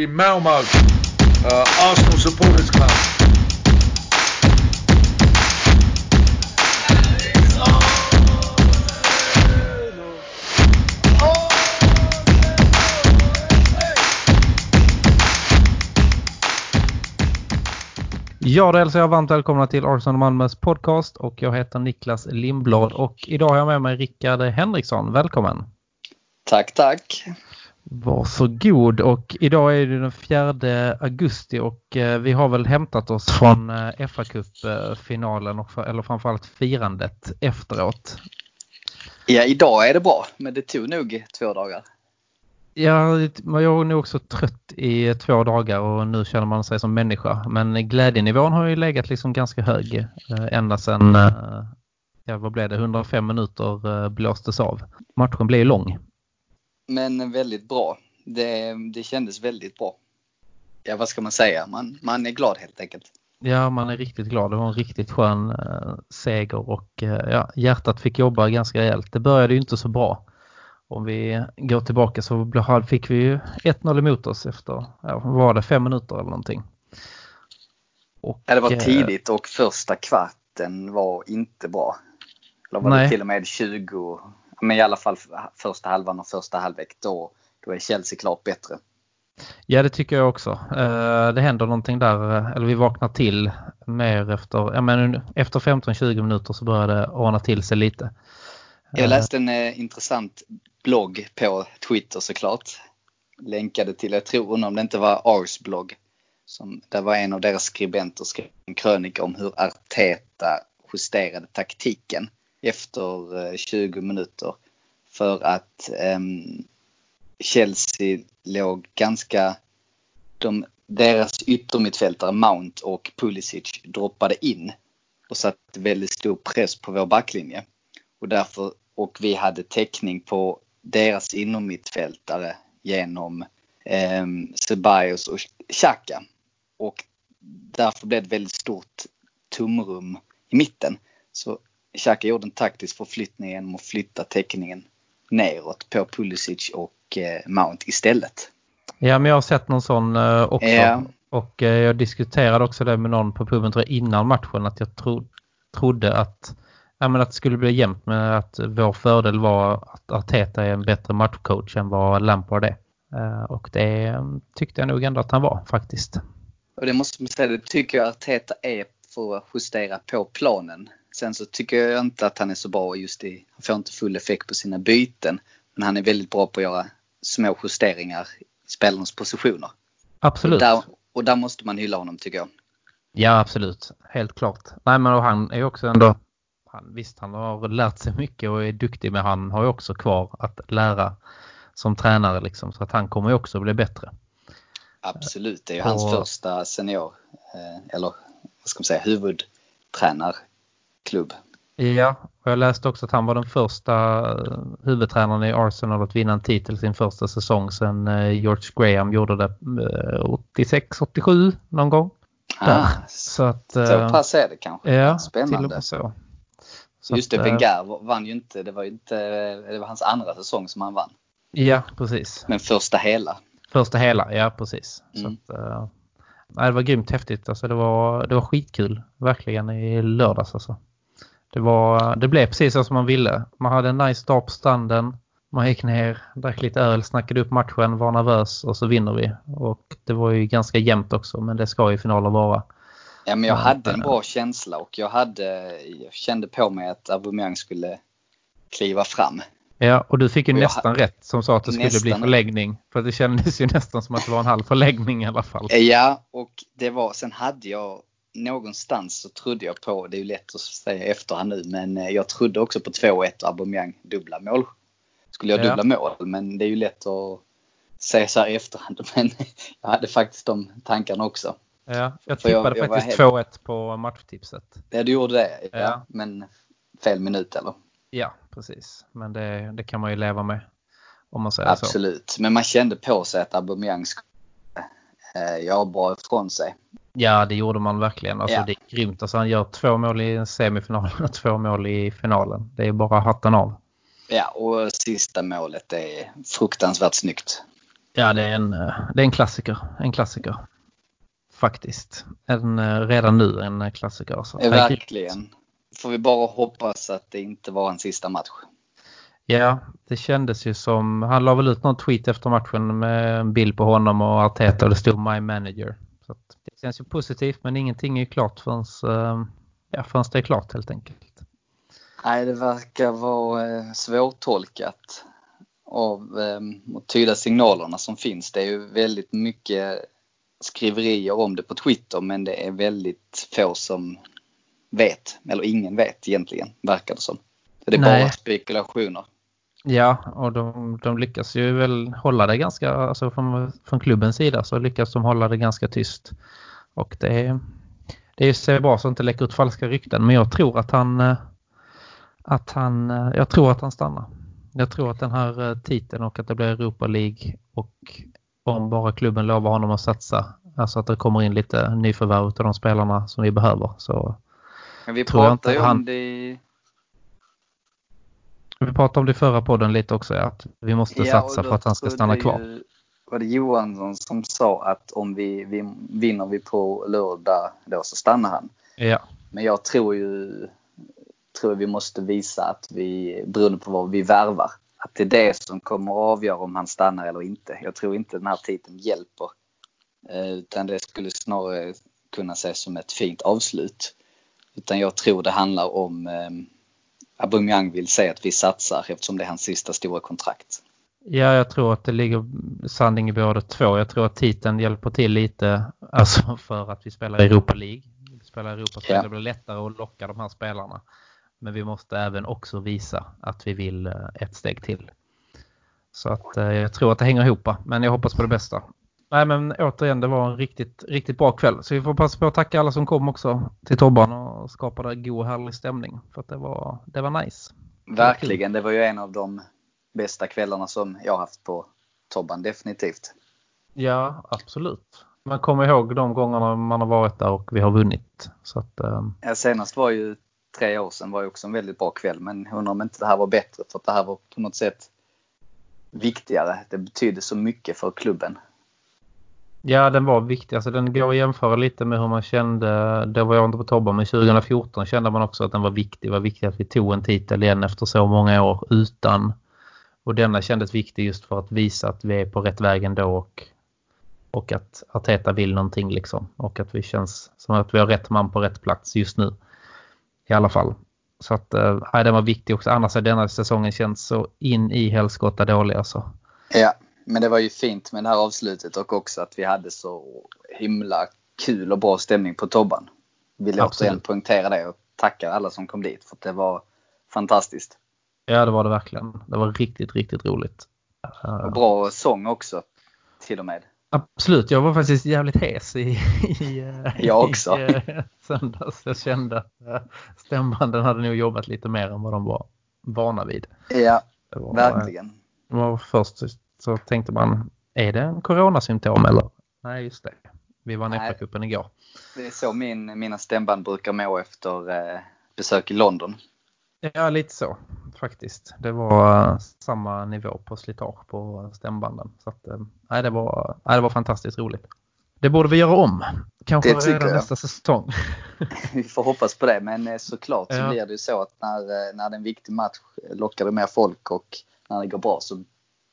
the Malmo uh, Arsenal Supporters Club. Ja, då hälsar jag varmt välkomna till Arsenal Malmös podcast och jag heter Niklas Lindblad och idag har jag med mig Rickard Henriksson. Välkommen! Tack, tack! Varsågod och idag är det den 4 augusti och eh, vi har väl hämtat oss från eh, fa Cup-finalen och eller framförallt firandet efteråt. Ja, idag är det bra men det tog nog två dagar. Ja, jag är nog också trött i två dagar och nu känner man sig som människa. Men glädjenivån har ju legat liksom ganska hög eh, ända sedan, ja vad blev det, 105 minuter blåstes av. Matchen blev lång men väldigt bra. Det, det kändes väldigt bra. Ja, vad ska man säga? Man, man är glad helt enkelt. Ja, man är riktigt glad. Det var en riktigt skön eh, seger och eh, ja, hjärtat fick jobba ganska rejält. Det började ju inte så bra. Om vi går tillbaka så fick vi ju 1-0 emot oss efter, ja, var det fem minuter eller någonting. Och, ja, det var eh, tidigt och första kvarten var inte bra. Eller var nej. det till och med 20 men i alla fall första halvan och första halvlek, då, då är Chelsea klart bättre. Ja, det tycker jag också. Eh, det händer någonting där, eh, eller vi vaknar till mer efter, ja, men efter 15-20 minuter så börjar det ordna till sig lite. Jag läste en eh, intressant blogg på Twitter såklart. Länkade till, jag tror om det inte var Ars blogg. Som, där var en av deras skribenter skrev en krönika om hur Arteta justerade taktiken efter eh, 20 minuter. För att ehm, Chelsea låg ganska, de, deras yttermittfältare Mount och Pulisic droppade in och satte väldigt stor press på vår backlinje. Och därför, och vi hade täckning på deras innermittfältare genom eh, Ceballos och Xhaka. Och därför blev det ett väldigt stort tomrum i mitten. Så Xhaka gjorde en taktisk förflyttning genom att flytta täckningen neråt på Pulisic och eh, Mount istället. Ja, men jag har sett någon sån eh, också. Ja. Och eh, jag diskuterade också det med någon på puben tror jag, innan matchen att jag tro, trodde att, ja, men att det skulle bli jämnt med att vår fördel var att Arteta är en bättre matchcoach än vad Lampard är. Och det tyckte jag nog ändå att han var faktiskt. Och det måste man säga, det tycker jag Arteta är för att justera på planen. Sen så tycker jag inte att han är så bra just i, han får inte full effekt på sina byten. Men han är väldigt bra på att göra små justeringar i spelarnas positioner. Absolut. Och där, och där måste man hylla honom tycker jag. Ja, absolut. Helt klart. Nej, men han är också ändå... Han, visst, han har lärt sig mycket och är duktig, men han har ju också kvar att lära som tränare liksom. Så att han kommer ju också bli bättre. Absolut, det är ju och... hans första senior, eh, eller vad ska man säga, huvudtränare klubb. Ja, och jag läste också att han var den första eh, huvudtränaren i Arsenal att vinna en titel sin första säsong sedan eh, George Graham gjorde det 86-87 eh, någon gång. Ah, så att, så pass är det kanske. Ja, Spännande. så. så Just det, Wenger vann ju inte, det var inte, det var hans andra säsong som han vann. Ja, precis. Men första hela. Första hela, ja precis. Mm. Så att, nej, det var grymt häftigt. Alltså, det, var, det var skitkul, verkligen, i lördags. Alltså. Det, var, det blev precis så som man ville. Man hade en nice dag på stranden. Man gick ner, drack lite öl, snackade upp matchen, var nervös och så vinner vi. Och det var ju ganska jämnt också, men det ska ju finaler vara. Ja, men jag hade en bra känsla och jag, hade, jag kände på mig att Aubameyang skulle kliva fram. Ja, och du fick ju nästan rätt som sa att det skulle bli förläggning. För det kändes ju nästan som att det var en halv förläggning i alla fall. Ja, och det var, sen hade jag någonstans så trodde jag på, det är ju lätt att säga efterhand nu, men eh, jag trodde också på 2-1 och Aubameyang dubbla mål. Skulle jag dubbla mål, men det är ju lätt att säga så här i efterhand. Men jag hade faktiskt de tankarna också. Ja, jag tippade jag, jag faktiskt helt... 2-1 på matchtipset. Ja, du gjorde det. Ja, ja. Men fel minut eller? Ja, precis. Men det, det kan man ju leva med. Om man säger Absolut. Så. Men man kände på sig att Aubameyang skulle eh, göra bra ifrån sig. Ja, det gjorde man verkligen. Alltså, ja. Det är grymt. Alltså, han gör två mål i semifinalen och två mål i finalen. Det är bara hatten av. Ja, och sista målet är fruktansvärt snyggt. Ja, det är en, det är en klassiker. En klassiker. Faktiskt. En, redan nu en klassiker. Så. Ja, verkligen. Får vi bara hoppas att det inte var en sista match. Ja, det kändes ju som, han la väl ut någon tweet efter matchen med en bild på honom och Arteta och det stod My Manager. Så det känns ju positivt men ingenting är ju klart förrän, eh, ja, förrän det är klart helt enkelt. Nej, det verkar vara eh, svårtolkat av eh, att tyda signalerna som finns. Det är ju väldigt mycket skriverier om det på Twitter men det är väldigt få som vet, eller ingen vet egentligen, verkar det som. det är Nej. bara spekulationer. Ja, och de, de lyckas ju väl hålla det ganska, alltså från, från klubbens sida så lyckas de hålla det ganska tyst. Och det, det ser bra så att det inte läcker ut falska rykten, men jag tror att han, eh, att han, eh, jag tror att han stannar. Jag tror att den här eh, titeln och att det blir Europa League och om bara klubben lovar honom att satsa, alltså att det kommer in lite nyförvärv av de spelarna som vi behöver så Men vi pratar ju om han... det vi pratade om det i förra podden lite också, att vi måste ja, satsa för att han ska stanna kvar. Ju, var det Johansson som sa att om vi, vi vinner vi på lördag då så stannar han. Ja. Men jag tror ju tror vi måste visa att vi, beroende på vad vi värvar, att det är det som kommer att avgöra om han stannar eller inte. Jag tror inte den här titeln hjälper. Eh, utan det skulle snarare kunna ses som ett fint avslut. Utan jag tror det handlar om eh, Aubameyang vill säga att vi satsar eftersom det är hans sista stora kontrakt. Ja, jag tror att det ligger sanning i båda två. Jag tror att titeln hjälper till lite alltså för att vi spelar Europa League. Vi spelar Europa ja. det blir lättare att locka de här spelarna. Men vi måste även också visa att vi vill eh, ett steg till. Så att eh, jag tror att det hänger ihop. Men jag hoppas på det bästa. Nej men återigen, det var en riktigt, riktigt bra kväll. Så vi får passa på att tacka alla som kom också till Tobban och skapade god härlig stämning. För att det var, det var nice. Verkligen, det var ju en av de bästa kvällarna som jag haft på Tobban, definitivt. Ja, absolut. Man kommer ihåg de gångerna man har varit där och vi har vunnit. Så att, um... ja, senast var ju tre år sedan var ju också en väldigt bra kväll men undrar om inte det här var bättre för att det här var på något sätt viktigare. Det betydde så mycket för klubben. Ja, den var viktig. Alltså, den går att jämföra lite med hur man kände, det var jag inte på Tobba, men 2014 kände man också att den var viktig. Det var viktigt att vi tog en titel igen efter så många år utan. Och denna kändes viktig just för att visa att vi är på rätt väg ändå och, och att Arteta vill någonting liksom. Och att vi känns som att vi har rätt man på rätt plats just nu. I alla fall. Så att, äh, den var viktig också. Annars har denna säsongen känts så in i helskotta dålig alltså. Ja, men det var ju fint med det här avslutet och också att vi hade så himla kul och bra stämning på Tobban. Vill återigen poängtera det och tacka alla som kom dit för att det var fantastiskt. Ja det var det verkligen. Det var riktigt, riktigt roligt. Och bra sång också till och med. Absolut, jag var faktiskt jävligt hes i, i, jag också. i eh, söndags. Jag kände att eh, stämbanden hade nog jobbat lite mer än vad de var vana vid. Ja, var, verkligen. Var först så tänkte man, är det en coronasymptom eller? Nej, just det. Vi vann FA-cupen igår. Det är så min, mina stämband brukar må efter eh, besök i London. Ja, lite så faktiskt. Det var uh, samma nivå på slitage på stämbanden. Så att, uh, nej, det, var, nej, det var fantastiskt roligt. Det borde vi göra om. Kanske redan jag. nästa säsong. vi får hoppas på det, men eh, såklart så ja. blir det ju så att när, när det är en viktig match lockar det mer folk och när det går bra så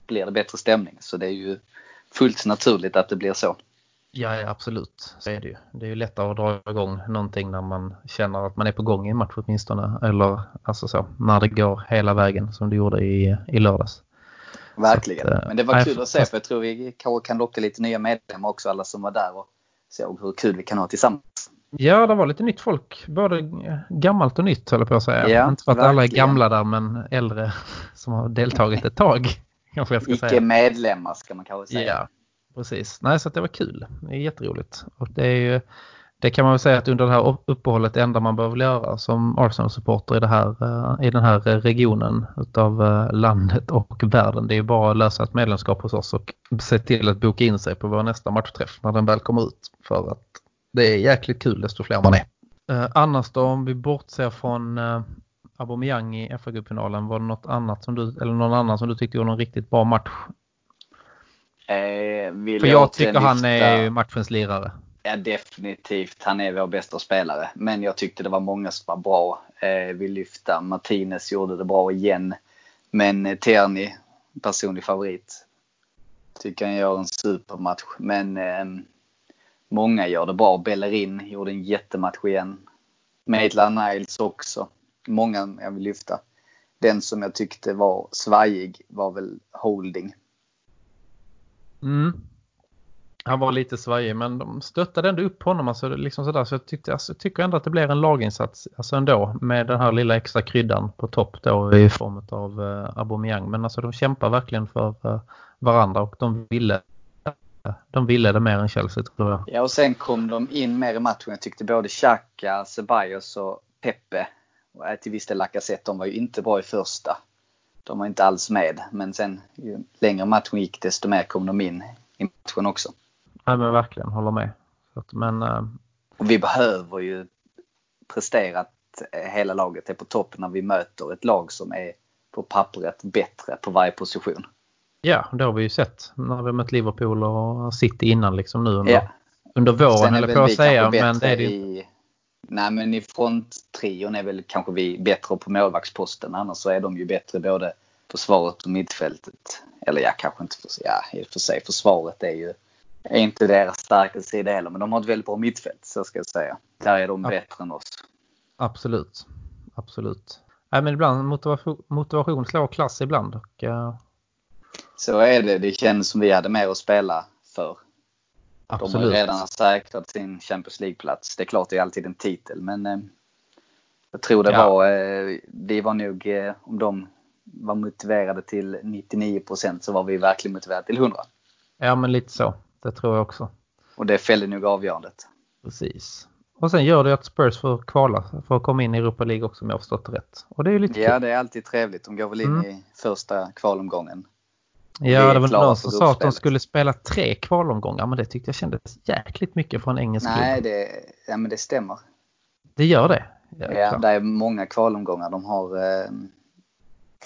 blir det bättre stämning. Så det är ju fullt naturligt att det blir så. Ja, absolut. Så är det ju. Det är ju lättare att dra igång någonting när man känner att man är på gång i en match åtminstone. Eller alltså så, när det går hela vägen som det gjorde i, i lördags. Verkligen. Att, Men det var kul att se för jag tror vi kanske kan locka lite nya medlemmar också, alla som var där och såg hur kul vi kan ha tillsammans. Ja, det var lite nytt folk. Både gammalt och nytt höll jag på att säga. Ja, Inte för att verkligen. alla är gamla där men äldre som har deltagit ett tag. Kanske jag ska Icke säga. medlemmar ska man kanske säga. Ja, precis. Nej, så det var kul. Det är jätteroligt. Och det är ju, det kan man väl säga att under det här uppehållet det enda man behöver göra som Arsenal-supporter i, det här, eh, i den här eh, regionen utav eh, landet och världen. Det är ju bara att lösa ett medlemskap hos oss och se till att boka in sig på vår nästa matchträff när den väl kommer ut. För att det är jäkligt kul desto fler man är. Annars då om vi bortser från Aubameyang i FA-cupfinalen, var det något annat som du, eller någon annan som du tyckte gjorde en riktigt bra match? Eh, För jag inte tycker han är matchens lirare. Ja, definitivt. Han är vår bästa spelare. Men jag tyckte det var många som var bra. Eh, vill lyfta. Martinez gjorde det bra igen. Men eh, Tierney, personlig favorit. Tycker han gör en supermatch. Men eh, många gör det bra. Bellerin gjorde en jättematch igen. Maitland Niles också. Många jag vill lyfta. Den som jag tyckte var svajig var väl Holding. Mm. Han var lite svajig men de stöttade ändå upp honom. Alltså, liksom sådär. Så jag, tyckte, alltså, jag tycker ändå att det blir en laginsats alltså ändå med den här lilla extra kryddan på topp då i form av uh, Aubameyang. Men alltså de kämpar verkligen för uh, varandra och de ville, de ville det mer än Chelsea tror jag. Ja, och sen kom de in mer i matchen. Jag tyckte både Xhaka, Ceballos och Pepe och till viss del Lacazette, de var ju inte bra i första. De var inte alls med. Men sen ju längre matchen gick desto mer kom de in i matchen också. Ja men verkligen, håller med. Att, men Och vi behöver ju prestera att hela laget är på topp när vi möter ett lag som är på pappret bättre på varje position. ja, det har vi ju sett när vi har mött Liverpool och City innan liksom nu under, Ja. under våren Sen är eller på att säga. Men det är det ju i... Nej men i fronttrion är väl kanske vi bättre på målvaktsposten. Annars så är de ju bättre både försvaret och mittfältet. Eller ja, kanske inte för, ja, i och för sig. Försvaret är ju är inte deras starka sida heller. Men de har ett väldigt bra mittfält, så ska jag säga. Där är de Ja. bättre än oss. Absolut. Absolut. Nej, men ibland motivation, motivation slår klass ibland. Och, eh, Så är det. Det känns som vi hade mer att spela för. De har absolut. redan säkrat sin Champions League-plats. Det är klart det är alltid en titel men eh, jag tror det Ja. var, eh, vi var nog, eh, om de var motiverade till 99% så var vi verkligen motiverade till 100. Ja, men lite så. Det tror jag också. Och det fällde nog avgörandet. Precis. Och sen gör det att Spurs får kvala för att komma in i Europa League också om jag har förstått rätt. Och det är lite Ja, kul. det är alltid trevligt. De går väl in Mm. i första kvalomgången. Ja, det var någon som sa att de skulle spela tre kvalomgångar men det tyckte jag kändes jäkligt mycket för en engelsk Nej, det, ja, men det stämmer. Det gör det. Ja, Ja, det är många kvalomgångar. De har, eh,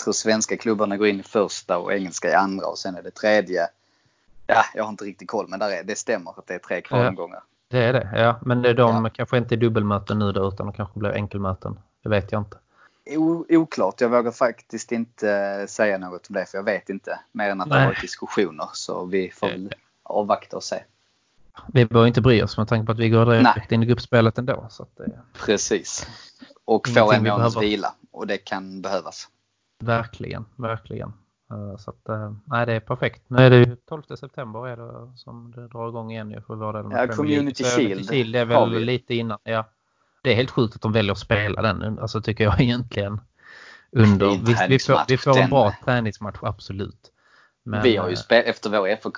tror svenska klubbarna går in i första och engelska i andra och sen är det tredje. Ja, jag har inte riktigt koll men där är, det stämmer att det är tre kvalomgångar. Det är det, ja. Men det är de Ja. kanske inte är dubbelmöten nu då utan de kanske blir enkelmöten. Det vet jag inte. O, oklart. Jag vågar faktiskt inte eh, säga något om det för jag vet inte. Mer än att det Nej. har varit diskussioner. Så vi får väl avvakta och se. Vi behöver inte bry oss med tanke på att vi går direkt Nej. in i gruppspelet ändå. Så att det, Precis. Och få en månads vila. Och det kan behövas. verkligen, verkligen. Eh, Så att, eh, nej, det är perfekt. Nu är det ju 12 september är det som det drar igång igen för vår del. Ja, Community Shield Shield är väl lite innan. Ja. Det är helt sjukt att de väljer att spela den, alltså tycker jag egentligen. Under, visst, vi, får, vi får en bra träningsmatch, absolut. Men, vi har ju eh, spe- efter vår fa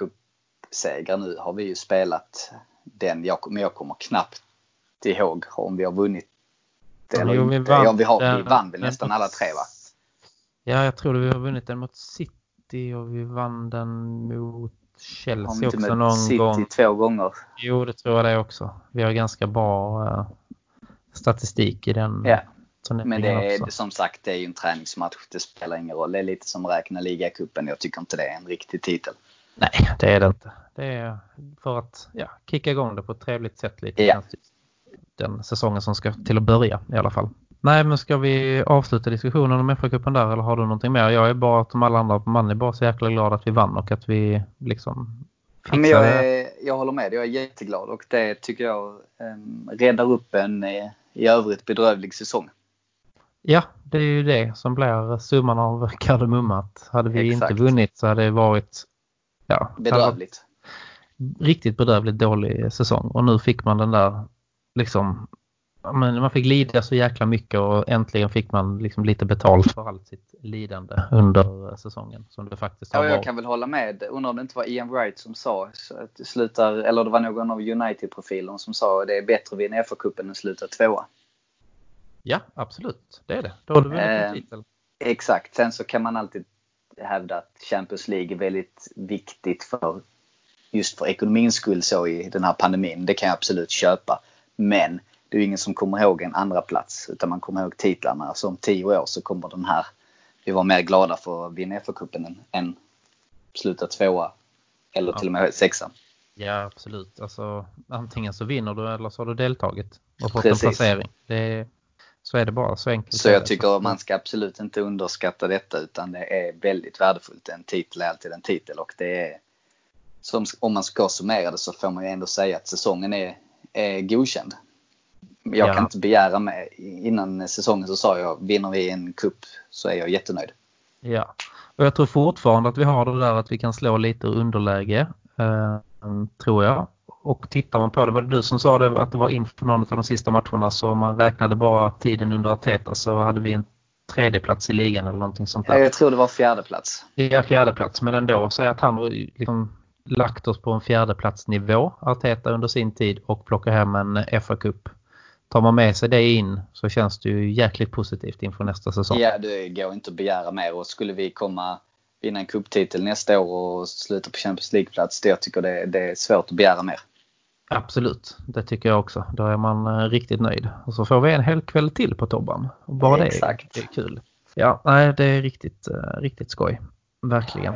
seger nu har vi ju spelat den. Jag, men jag kommer knappt ihåg om vi har vunnit eller jo, vi inte. vann ja, vi, har, vi den- vann väl nästan alla tre va? Ja, jag tror att vi har vunnit den mot City och vi vann den mot Chelsea vi också någon City gång. två gånger? Jo, det tror jag det också. Vi har ganska bra eh, statistik i den Ja. Men det är som sagt det är ju en träningsmatch. Det spelar ingen roll. Det är lite som räkna ligacupen. Jag tycker inte det är en riktig titel. Nej, det är det inte. Det är för att ja, kicka igång det på ett trevligt sätt lite. Ja. Den säsongen som ska till att börja i alla fall. Nej, men ska vi avsluta diskussionen om FA-cupen där eller har du någonting mer? Jag är bara som alla andra, man är bara så jäkla glad att vi vann och att vi liksom Ja, Men jag, fixade- är, jag håller med. Jag är jätteglad och det tycker jag um, räddar upp en eh, i övrigt bedrövlig säsong. Ja, det är ju det som blir summan av kardemumma. Att Hade vi Exakt. inte vunnit så hade det varit ja, varit Bedrövligt. riktigt bedrövligt dålig säsong. Och nu fick man den där liksom men man fick lida så jäkla mycket och äntligen fick man liksom lite betalt för allt sitt lidande under säsongen som det faktiskt har Ja, jag kan väl hålla med. Undrar om det inte var Ian Wright som sa att det slutar, eller det var någon av United-profilen som sa att det är bättre att vinna FA-cupen än sluta tvåa. Ja, absolut. Det är det. Då har du vunnit Eh, titel. Exakt. Sen så kan man alltid hävda att Champions League är väldigt viktigt för just för ekonomins skull så i den här pandemin. Det kan jag absolut köpa. Men det är ju ingen som kommer ihåg en andra plats utan man kommer ihåg titlarna. Så om tio år så kommer den här vi var mer glada för att vinna FA-cupen än, än sluta tvåa Eller Ja. till och med sexa. Ja, absolut. Alltså, antingen så vinner du eller så har du deltagit och fått Precis. en placering. Är, så är det bara, så enkelt. Så jag tycker man ska absolut inte underskatta detta utan det är väldigt värdefullt. En titel är alltid en titel och det är som, om man ska summera det så får man ju ändå säga att säsongen är, är godkänd. Jag Ja. kan inte begära med. Innan säsongen så sa jag vinner vi en kupp så är jag jättenöjd. Ja, och jag tror fortfarande att vi har det där att vi kan slå lite underläge, eh, tror jag. Och tittar man på det, var det du som sa det, att det var inför någon av de sista matcherna så om man räknade bara tiden under Arteta så hade vi en tredje plats i ligan eller någonting sånt Ja, där. Jag tror det var fjärde plats. Ja, fjärde plats men ändå så att han liksom lagt oss på en fjärdeplatsnivå, Arteta under sin tid och plocka hem en FA-cup. Tar man med sig det in så känns det ju jäkligt positivt inför nästa säsong. Ja, det går inte att begära mer och skulle vi komma vinna en kupptitel nästa år och sluta på Champions League-plats, det jag tycker det, det är svårt att begära mer. Absolut, det tycker jag också. Då är man eh, riktigt nöjd. Och så får vi en hel kväll till på Tobban. Bara det, Exakt. det är kul. Ja, nej, det är riktigt, eh, riktigt skoj. Verkligen.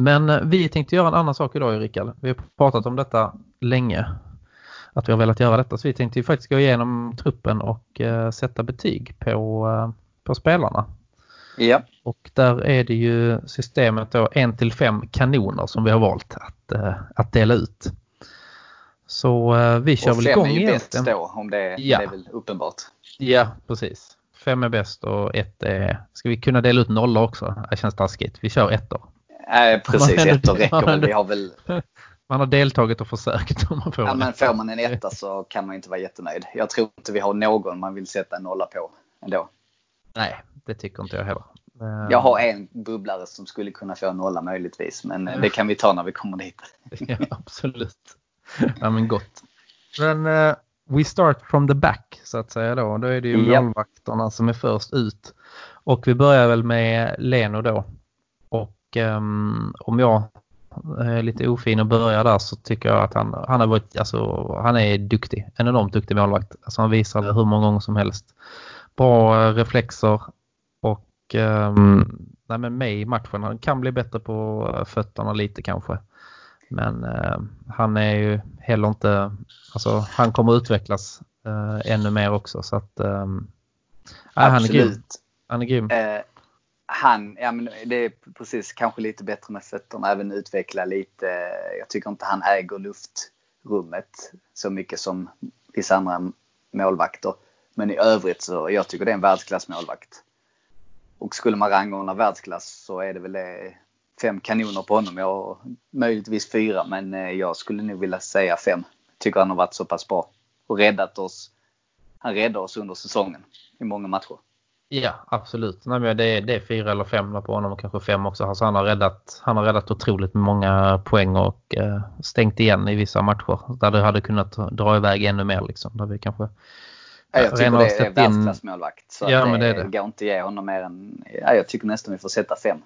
Men eh, vi tänkte göra en annan sak idag, Rickard. Vi har pratat om detta länge. Att vi har velat göra detta. Så vi tänkte faktiskt gå igenom truppen och eh, sätta betyg på, eh, på spelarna. Ja, Och där är det ju systemet då 1 till 5 kanoner som vi har valt att, eh, att dela ut. Så vi kör och väl igång är ju bäst egentligen. då, om det, Ja. det är väl uppenbart. Ja, precis. Fem är bäst och ett är... Ska vi kunna dela ut nollor också? Det känns taskigt. Vi kör ettor. Nej, precis. Man- Ettor räcker väl. Vi har väl Man har deltagit och försökt om man får ja, en men får man en etta så kan man inte vara jättenöjd. Jag tror inte vi har någon man vill sätta en nolla på ändå. Nej, det tycker inte jag heller. Eh, Jag har en bubblare som skulle kunna få en nolla möjligtvis, men eh, det kan vi ta när vi kommer dit. Ja, absolut. Ja, men gott. Men eh, we start from the back så att säga då. Då är det ju Ja. målvakterna som är först ut. Och vi börjar väl med Leno då. Ehm, om jag är lite ofin och börjar där så tycker jag att han, han har varit, alltså han är duktig. En enormt duktig målvakt. Alltså han visar hur många gånger som helst. Bra eh, reflexer och ehm, nej, men med i matchen. Han kan bli bättre på eh, fötterna lite kanske. Men eh, han är ju heller inte, alltså han kommer utvecklas eh, ännu mer också så att eh, nej, han är grym. Absolut. Han är grym. Eh, han, ja men det är precis kanske lite bättre med fötterna, även utveckla lite. Jag tycker inte han äger luftrummet så mycket som vissa andra målvakter. Men i övrigt så jag tycker det är en världsklassmålvakt. Och skulle man rangordna världsklass så är det väl eh, fem kanoner på honom. Jag möjligtvis fyra men eh, jag skulle nog vilja säga fem. Tycker han har varit så pass bra och räddat oss. Han räddade oss under säsongen i många matcher. Ja, absolut. Nej, men det, är, det är fyra eller fem på honom och kanske fem också. Alltså han, har räddat, han har räddat otroligt många poäng och eh, stängt igen i vissa matcher där det hade kunnat dra iväg ännu mer. Liksom, där vi kanske Ja, jag tycker det är världsklassmålvakt. Så Ja, att men det, det det. går inte att ge honom mer än... Ja, jag tycker nästan vi får sätta fem.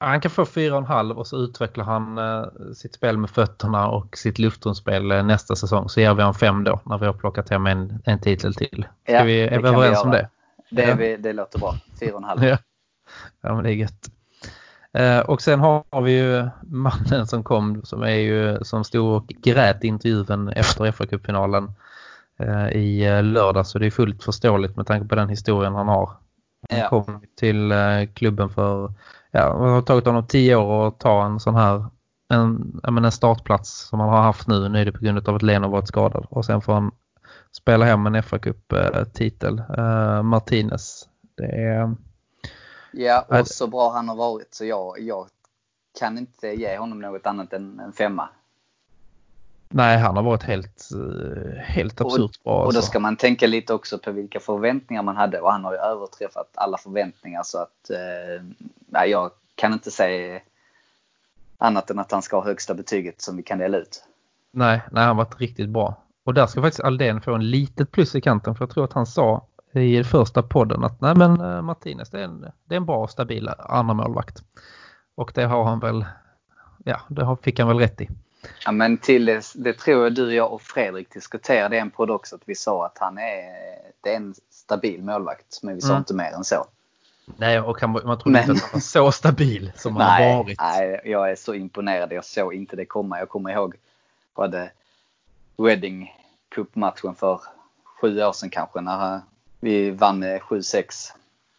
Han kan få fyra och en halv och så utvecklar han eh, sitt spel med fötterna och sitt luftrumsspel eh, nästa säsong. Så ger vi honom fem då när vi har plockat hem en, en titel till. Ska Ja, vi, är det vi överens om det? Det, är vi, det låter bra. Fyra och en halv. Ja, ja men det är gött. Eh, och sen har vi ju mannen som kom som är ju som stod och grät i intervjun efter FA-cupfinalen eh, i eh, lördag så det är fullt förståeligt med tanke på den historien han har. Han Ja. kom till eh, klubben för, ja, det har tagit honom tio år att ta en sån här en, en startplats som han har haft nu. Nu är det på grund av att Leno varit skadad och sen får han spela hem en FA-cup-titel. Eh, Martinez. Det är, Ja, och så bra han har varit så jag, jag kan inte ge honom något annat än en femma. nej, han har varit helt, eh, helt absurt bra. Och då alltså. ska man tänka lite också på vilka förväntningar man hade och han har ju överträffat alla förväntningar så att eh, jag kan inte säga annat än att han ska ha högsta betyget som vi kan dela ut. Nej, nej, han har varit riktigt bra. Och där ska faktiskt Aldén få en litet plus i kanten för jag tror att han sa i första podden att nej men eh, Martinez det är en, det är en bra och stabil andra målvakt. Och det har han väl, ja det har, fick han väl rätt i. Ja, men till det, det tror jag du, jag och Fredrik diskuterade en podd också. Att vi sa att han är, det är en stabil målvakt. Men vi sa Mm. inte mer än så. Nej, och han, man trodde Men- inte att han var så stabil som han har Nej, varit. nej, jag är så imponerad. Jag såg inte det komma. Jag kommer ihåg vad det Wedding Cup-matchen för sju år sedan kanske när vi vann med 7-6.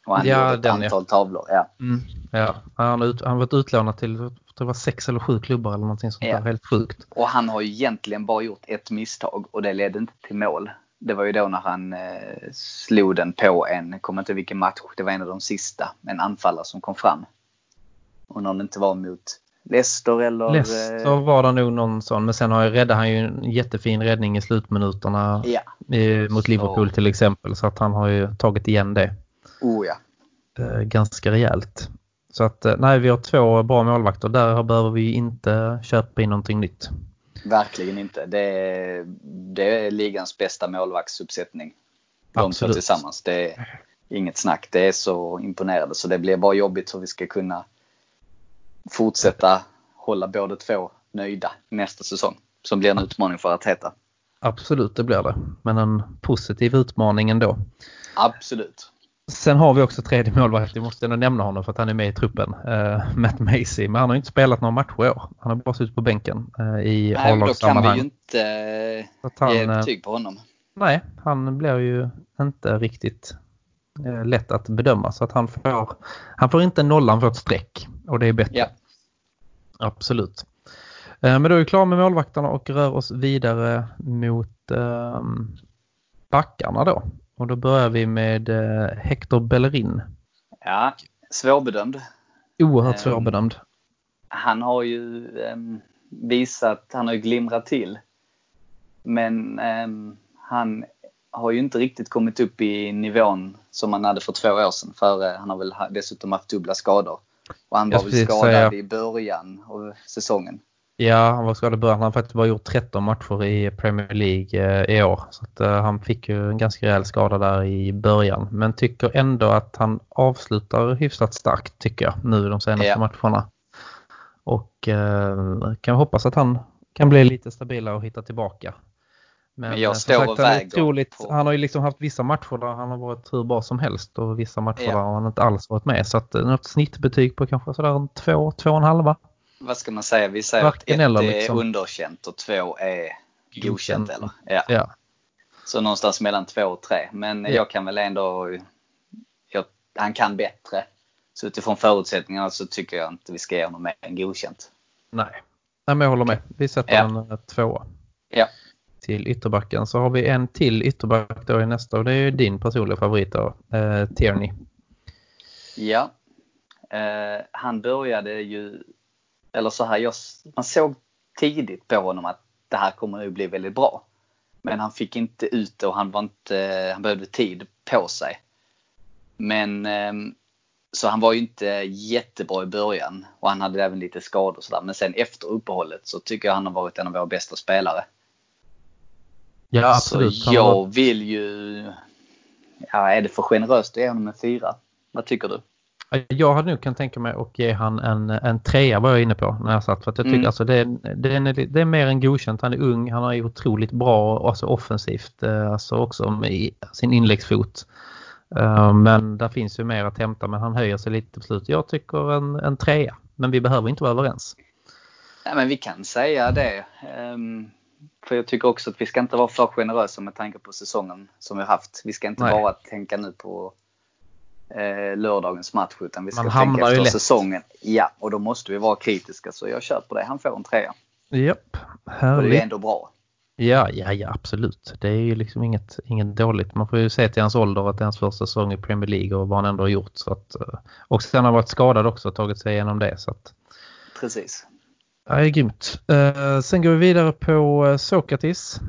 Och han Ja, gjorde ett den, ja. antal tavlor. Ja. Mm, ja, han har varit utlånad till det var sex eller sju klubbar eller någonting sånt Ja. där. Helt sjukt. Och han har ju egentligen bara gjort ett misstag och det ledde inte till mål. Det var ju då när han eh, slog den på en, kommer inte vilken match, det var en av de sista, en anfallare som kom fram. Och när det inte var mot Leicester eller... Leicester eh, var det nog någon sån, men sen har jag räddat han ju en jättefin räddning i slutminuterna Ja, mot Liverpool Så- till exempel. Så att han har ju tagit igen det oh ja. eh, ganska rejält. Så att eh, nej, vi har två bra målvakter. Där behöver vi inte köpa in någonting nytt. Verkligen inte. Det är, det är ligans bästa målvaktsuppsättning. De två Absolut. tillsammans. Det är inget snack. Det är så imponerande så det blir bara jobbigt hur vi ska kunna fortsätta hålla båda två nöjda nästa säsong. Som blir en utmaning för att heta. Absolut, det blir det. Men en positiv utmaning ändå. Absolut. Sen har vi också tredje målvakt, vi måste ändå nämna honom för att han är med i truppen. Eh, Matt Macy, men han har inte spelat några matcher i år. Han har bara suttit på bänken eh, i men då kan vi A-lagssammanhang. ju inte han, ge eh, betyg på honom. Nej, han blir ju inte riktigt lätt att bedöma. Så att han får, han får inte nolla, han får ett streck. Och det är bättre. Ja. Absolut. Eh, Men då är vi klara med målvakterna och rör oss vidare mot eh, backarna då. Och då börjar vi med eh, Hector Bellerin. Ja, svårbedömd. Oerhört Ehm, svårbedömd. han har ju ehm, visat, han har ju glimrat till. Men ehm, han har ju inte riktigt kommit upp i nivån som han hade för två år sedan. För han har väl dessutom haft dubbla skador. Och han var väl skadad säga- i början av säsongen. Ja, han var skadad i början. Han har faktiskt bara gjort 13 matcher i Premier League eh, i år. Så att, eh, han fick ju en ganska rejäl skada där i början. Men tycker ändå att han avslutar hyfsat starkt tycker jag nu de senaste Ja. matcherna. Och eh, kan hoppas att han kan bli lite stabilare och hitta tillbaka. Men jag eh, står och han, är väger otroligt, på- han har ju liksom haft vissa matcher där han har varit hur bra som helst och vissa matcher Ja. där han inte alls varit med. Så att eh, något snittbetyg på kanske sådär en två, två och en halva. Vad ska man säga? Vi säger Varken att ett eller, är liksom. underkänt och två är godkänt Godkänt. eller? Ja. Ja, Så någonstans mellan två och tre. Men Ja. jag kan väl ändå... Jag, han kan bättre. Så utifrån förutsättningarna så tycker jag inte vi ska ge honom mer än godkänt. Nej. Nej, men jag håller med. Vi sätter Ja. en eh, tvåa Ja till ytterbacken. Så har vi en till ytterback då i nästa och det är ju din personliga favorit då, eh, Tierney. Ja. Eh, han började ju... Eller så här, jag, man såg tidigt på honom att det här kommer att bli väldigt bra. Men han fick inte ut det och han var inte... Han behövde tid på sig. Men... eh, så han var ju inte jättebra i början och han hade även lite skador och sådär. Men sen efter uppehållet så tycker jag han har varit en av våra bästa spelare. Ja, absolut. Så har jag varit- vill ju... Ja, är det för generöst att ge honom en fyra? Vad tycker du? Jag hade nog kan tänka mig att ge han en, en trea var jag inne på när jag satt. För jag tycker Mm. alltså det, det, är, det är mer än godkänt. Han är ung, han är otroligt bra alltså offensivt. eh, Alltså också med sin inläggsfot. Eh, Men där finns ju mer att hämta men han höjer sig lite på slutet. Jag tycker en, en trea. Men vi behöver inte vara överens. Ja, men vi kan säga det. Ehm, för jag tycker också att vi ska inte vara för generösa med tanke på säsongen som vi har haft. Vi ska inte Nej. bara tänka nu på eh, lördagens match utan vi ska Man tänka efter lätt. säsongen. Ja, och då måste vi vara kritiska så jag köper det. Han får en trea. Japp, Och det härligt. är ändå bra. Ja, ja, ja, absolut. Det är ju liksom inget, inget dåligt. Man får ju se till hans ålder att det är hans första säsong i Premier League och vad han ändå har gjort. Så att, eh, och sen har han varit skadad också och tagit sig igenom det. Så att, Precis. Ja, det är grymt. Eh, sen går vi vidare på eh, Sokratis.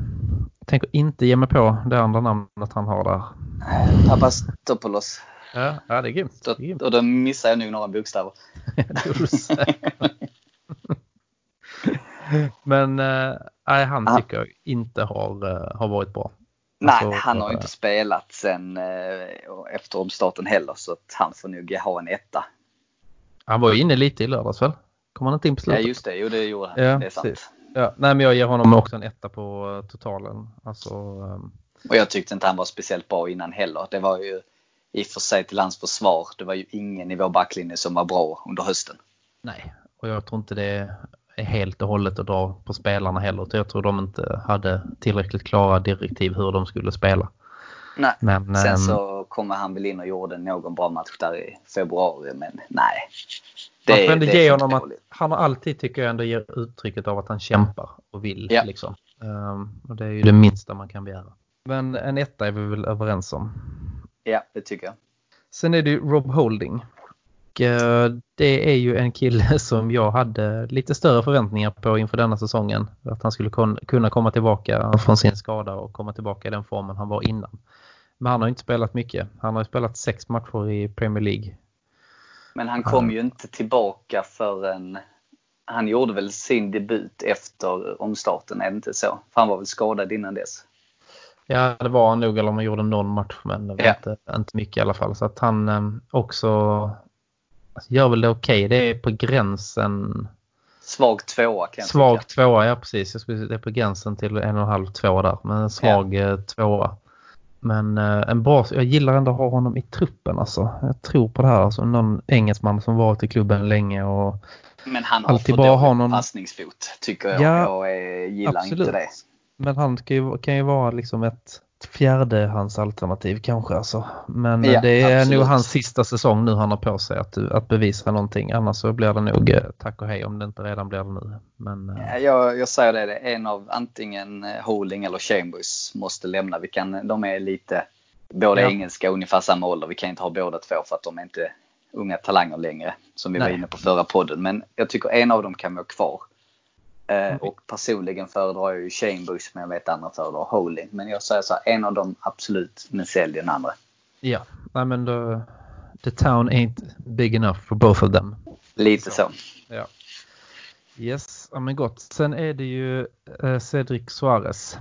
Tänker inte ge mig på det andra namnet han har där. Papastopoulos. Ja, ja det är grymt. Det är grymt. och då missar jag nog några bokstäver. Men eh, nej, han Ah. tycker jag inte har, har varit bra. Nej, Alltså, han har ju inte spelat sen efter omstarten heller så att han får nog ha en etta. Han var ju inne lite i lördags väl? Kom han inte in på Ja slutet? just det, jo det gjorde han. Ja, det är sant. precis. Ja, nej, men jag ger honom också en etta på eh, totalen. Alltså, um... Och jag tyckte inte han var speciellt bra innan heller. Det var ju i och för sig till hans försvar. Det var ju ingen i vår backlinje som var bra under hösten. Nej, och jag tror inte det är helt och hållet att dra på spelarna heller. Jag tror de inte hade tillräckligt klara direktiv hur de skulle spela. Nej, men, sen um... så kommer han väl in och gjorde någon bra match där i februari, men nej. Det, man får ändå ge honom att han har alltid, tycker jag, ändå ger uttrycket av att han kämpar och vill. Ja. Liksom. Um, och det är ju det minsta man kan begära. Men en etta är vi väl överens om. Ja, det tycker jag. Sen är det ju Rob Holding. Och, uh, det är ju en kille som jag hade lite större förväntningar på inför denna säsongen. Att han skulle kunna komma tillbaka från sin skada och komma tillbaka i den formen han var innan. Men han har inte spelat mycket. Han har spelat sex matcher i Premier League men han kom ju inte tillbaka förrän han gjorde väl sin debut efter omstarten, är det inte så? För han var väl skadad innan dess? Ja, det var han nog, eller om han gjorde någon match, men det var ja. inte, inte mycket i alla fall. Så att han eh, också alltså, gör väl det okej. Okay. Det är på gränsen. Svag tvåa kan jag Svag tycka. tvåa, ja precis. Det är på gränsen till en och en halv tvåa där. Men en svag ja. Eh, tvåa. Men eh, en bra, jag gillar ändå att ha honom i truppen alltså. Jag tror på det här. Alltså, någon engelsman som varit i klubben länge och Men han har alltid för bra ha någon... passningsfot tycker jag. Ja, jag är, gillar absolut. inte det. Men han kan ju, kan ju vara liksom ett fjärdehandsalternativ kanske. Alltså. Men ja, det är absolut. nog hans sista säsong nu han har på sig att, att bevisa någonting. Annars så blir det nog eh, tack och hej om det inte redan blir det nu. Men, eh, ja, jag, jag säger det, det är en av antingen eh, Holding eller Chambers måste lämna. Vi kan, de är lite båda ja. engelska ungefär samma ålder. Vi kan inte ha båda två för att de är inte unga talanger längre. Som vi Nej. var inne på förra podden. Men jag tycker en av dem kan vara kvar. Mm. Och personligen föredrar jag ju Chambers men jag vet andra föredrar Holding. Men jag säger så här, en av dem absolut, men sälj den andra. Ja, nej men då, the town ain't big enough for both of them. Lite så. så. Ja. Yes, ja men gott. Sen är det ju eh, Cedric Suarez.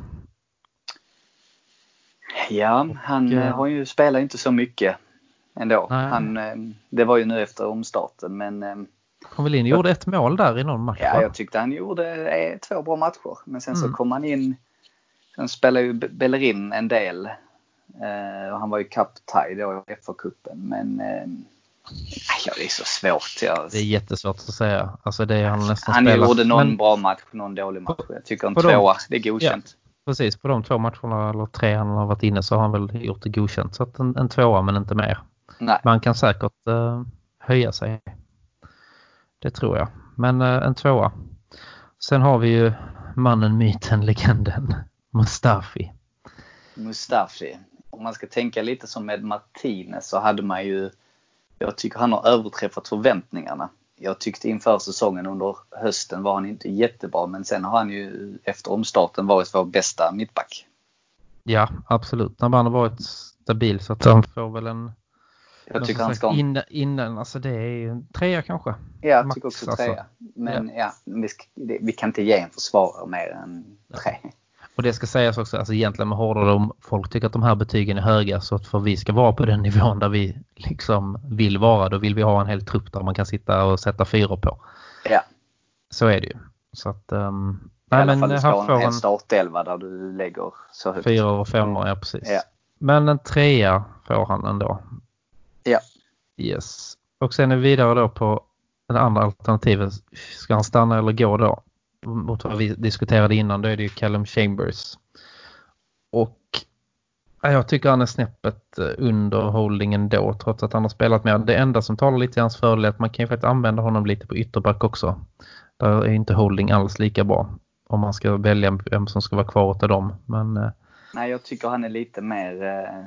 Ja, han och, uh, har ju spelat inte så mycket ändå. Han, det var ju nu efter omstarten men Kom väl in och gjorde ett mål där i någon match? Ja, jag tyckte han gjorde eh, två bra matcher. Men sen mm. så kom han in. Sen spelade ju Bellerin en del. Eh, och han var ju cup-tie då i FA-cupen. Men eh, ja, det är så svårt. Jag... Det är jättesvårt att säga. Alltså det han nästan Han spelat. gjorde någon men... bra match, någon dålig match. Jag tycker en tvåa, det är godkänt. Ja, precis, på de två matcherna eller tre han har varit inne så har han väl gjort det godkänt. Så att en, en tvåa men inte mer. Nej. Man kan säkert uh, höja sig. Det tror jag. Men eh, en tvåa. Sen har vi ju mannen, myten, legenden. Mustafi. Mustafi. Om man ska tänka lite som med Martinez så hade man ju jag tycker han har överträffat förväntningarna. Jag tyckte inför säsongen under hösten var han inte jättebra men sen har han ju efter omstarten varit vår bästa mittback. Ja, absolut. Han har varit stabil så att han får väl en jag tycker han ska... Innan, innan, alltså det är en trea kanske. Ja, jag tycker också trea. Alltså. Men ja, ja vi, ska, vi, kan inte ge en försvarare mer än tre. Och det ska sägas också, alltså egentligen med hårdare om folk tycker att de här betygen är höga så att för vi ska vara på den nivån där vi liksom vill vara, då vill vi ha en hel trupp där man kan sitta och sätta fyra på. Ja. Så är det ju. Så att, um, I nej, alla fall du ska ha en hel startelva där du lägger så högt. Fyra och femmor, ja precis. Ja. Men en trea får han ändå. Ja. Yes. Och sen är vi vidare då på det andra alternativet. Ska han stanna eller gå då? Mot vad vi diskuterade innan, då är det ju Callum Chambers. Och jag tycker han är snäppet eh, under holdingen då trots att han har spelat med. Det enda som talar lite i hans fördel är att man kan ju faktiskt använda honom lite på ytterback också. Där är inte holding alls lika bra om man ska välja vem som ska vara kvar av dem. Men, eh, Nej, jag tycker han är lite mer eh,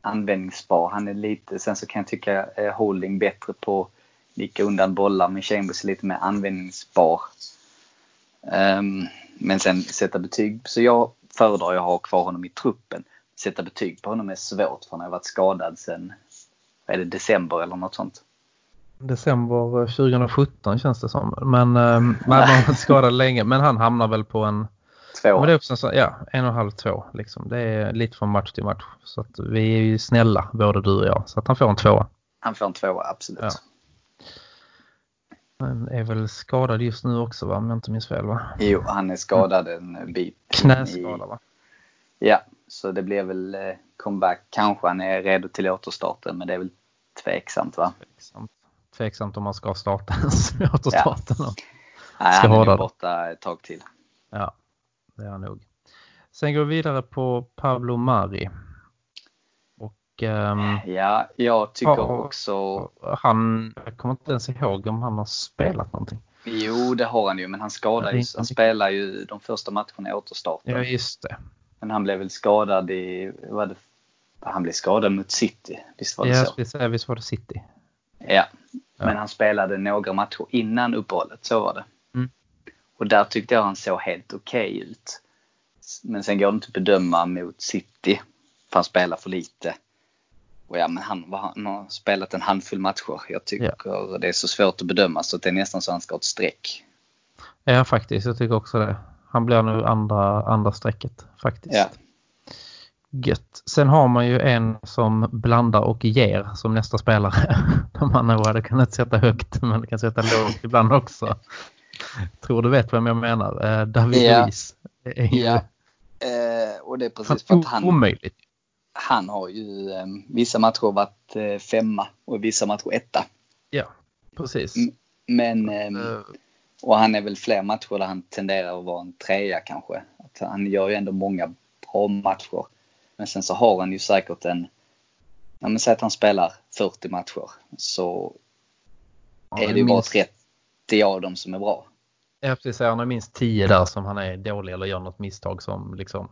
användningsbar. Han är lite, sen så kan jag tycka eh, Holding bättre på nicka undan bollar men Chambers är lite mer användningsbar. Um, men sen sätta betyg, så jag föredrar att ha kvar honom i truppen. Sätta betyg på honom är svårt för han har varit skadad sen, är det december eller något sånt? December eh, 2017 känns det som. Men ehm, um, man har varit skadad länge. Men han hamnar väl på en Två. Men det är också så, ja, en och en halv, två. Liksom. Det är lite från match till match. Så att vi är ju snälla, både du och jag. Så att han får en tvåa. Han får en tvåa, absolut. Ja. Han är väl skadad just nu också va, om jag inte minns fel va? Jo, han är skadad en bit. Knäskada va? Ja, så det blir väl eh, comeback. Kanske han är redo till återstarten, men det är väl tveksamt va? Tveksamt, Tveksamt om man ska starta ens återstarten. Ja. Nej, han är borta ett tag till. Ja, det är han nog. Sen går vi vidare på Pablo Mari. Och, um, ja, jag tycker ja, också... Han, jag kommer inte ens ihåg om han har spelat någonting. Jo, det har han ju, men han skadade ju. Han spelar ju de första matcherna i återstarten. Ja, just det. Men han blev väl skadad i, vad det, han blev skadad mot City, visst var det ja, så? Ja, visst var det City. Ja, men han spelade några matcher innan uppehållet, så var det. Och där tyckte jag han såg helt okej okay ut. Men sen går det inte att bedöma mot City, för han spelar för lite. Och ja, men han, han har spelat en handfull matcher. Jag tycker ja. det är så svårt att bedöma så det är nästan så han ska ha ett streck. Ja, faktiskt. Jag tycker också det. Han blir nu andra, andra strecket faktiskt. Ja. Gött. Sen har man ju en som blandar och ger som nästa spelare. De man nog hade kunnat sätta högt men kan sätta lågt ibland också. Tror du vet vem jag menar. Eh, David ja. Luiz. Ja. Eh, och det är precis för att han... Omöjligt. Han har ju eh, vissa matcher varit eh, femma och vissa matcher etta. Ja, precis. Men... Ehm, eh, och han är väl fler matcher där han tenderar att vara en trea kanske. Att han gör ju ändå många bra matcher. Men sen så har han ju säkert en, ja men säg att han spelar 40 matcher så ja, är det ju minst... bara 30 av dem som är bra. Ja precis, han har minst 10 där som han är dålig eller gör något misstag som liksom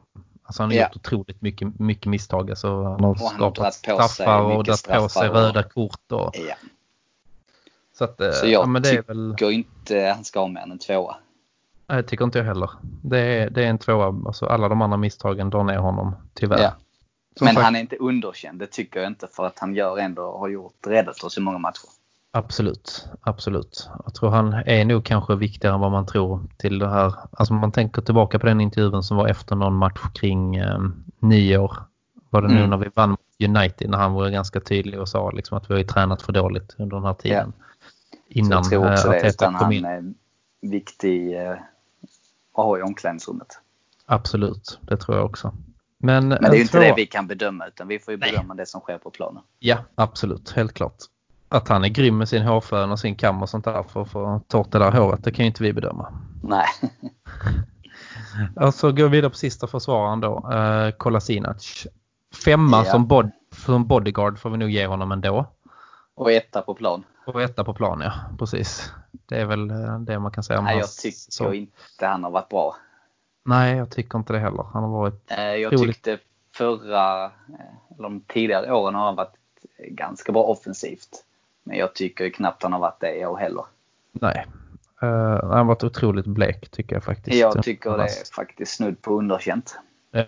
Alltså han har ja. gjort otroligt mycket, mycket misstag. Alltså han har och skapat han straffar och dragit på sig röda kort. Och, ja. Så, att, eh, så jag ja, men det tycker väl... inte han ska ha än en tvåa. Nej, det tycker inte jag heller. Det är, det är en tvåa. Alltså, alla de andra misstagen drar ner honom, tyvärr. Ja. Men sagt... han är inte underkänd, det tycker jag inte. För att han gör ändå, har gjort, räddat oss i många matcher. Absolut, absolut. Jag tror han är nog kanske viktigare än vad man tror till det här. Alltså man tänker tillbaka på den intervjun som var efter någon match kring eh, nyår. Var det nu mm. när vi vann United när han var ganska tydlig och sa liksom att vi har tränat för dåligt under den här tiden. Ja innan så jag tror också Arteta det, in. Han är viktig eh, att ha i omklädningsrummet. Absolut, det tror jag också. Men, Men det är ju inte det vi kan bedöma utan vi får ju bedöma Nej. det som sker på planen. Ja, absolut, helt klart. Att han är grym med sin hårfön och sin kam och sånt där för att få torrt det där håret, det kan ju inte vi bedöma. Nej. alltså går vi vidare på sista försvararen då, uh, Kolasinac. Femma ja. som, bod som bodyguard får vi nog ge honom ändå. Och etta på plan. Och etta på plan, ja. Precis. Det är väl eh, det man kan säga om Nej, jag tycker så. inte han har varit bra. Nej, jag tycker inte det heller. Han har varit eh, Jag roligt. tyckte förra, eh, eller de tidigare åren har han varit ganska bra offensivt. Men jag tycker knappt han har varit det i år heller. Nej. Uh, han har varit otroligt blek tycker jag faktiskt. Jag tycker det är faktiskt snudd på underkänt.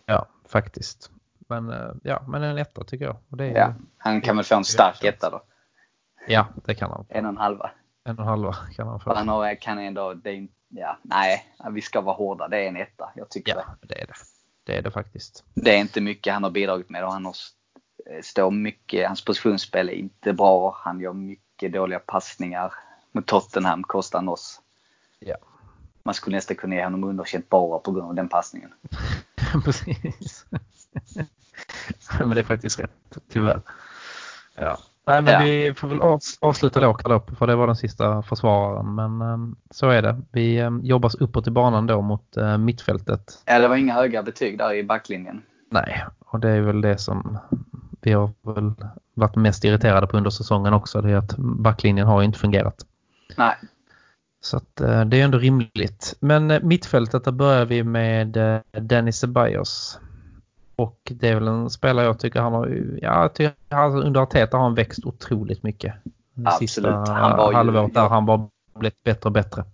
Ja, faktiskt. Men, ja, men en etta tycker jag. Och det är, ja, han kan väl få en stark etta då. Ja, det kan han. En och en halva. En och en halva kan han få. Han har, kan ändå, det är, ja, nej, vi ska vara hårda. Det är en etta. Jag tycker ja, det. det är det. Det är det faktiskt. Det är inte mycket han har bidragit med och han har står mycket, hans positionsspel är inte bra. Han gör mycket dåliga passningar. Mot Tottenham kostar han oss. Ja. Man skulle nästan kunna ge honom underkänt bara på grund av den passningen. Precis. Men det är faktiskt rätt, tyvärr. Ja. Nej, men ja. vi får väl avsluta då, upp för det var den sista försvararen. Men um, så är det. Vi um, jobbar uppåt i banan då mot uh, mittfältet. Ja, det var inga höga betyg där i backlinjen. Nej, och det är väl det som vi har väl varit mest irriterade på under säsongen också. Det är att backlinjen har inte fungerat. Nej. Så att, uh, det är ändå rimligt. Men uh, mittfältet, där börjar vi med uh, Dennis Ceballos. Och det är väl en spelare jag tycker han har, ja, tycker under Arteta har han växt otroligt mycket. Absolut. Sista han var halvåret där han bara blivit bättre och bättre.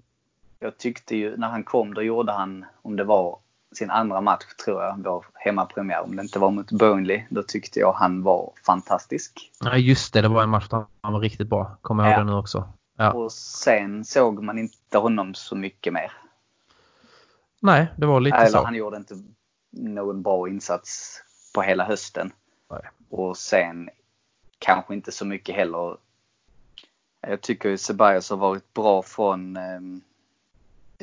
Jag tyckte ju när han kom då gjorde han, om det var sin andra match tror jag, vår hemmapremiär, om det inte var mot Burnley, då tyckte jag han var fantastisk. Ja just det, det var en match där han var riktigt bra. Kommer jag ihåg ja. det nu också. Ja. Och sen såg man inte honom så mycket mer. Nej, det var lite Eller, så. han gjorde inte någon bra insats på hela hösten. Nej. Och sen kanske inte så mycket heller. Jag tycker ju Ceballos har varit bra från eh,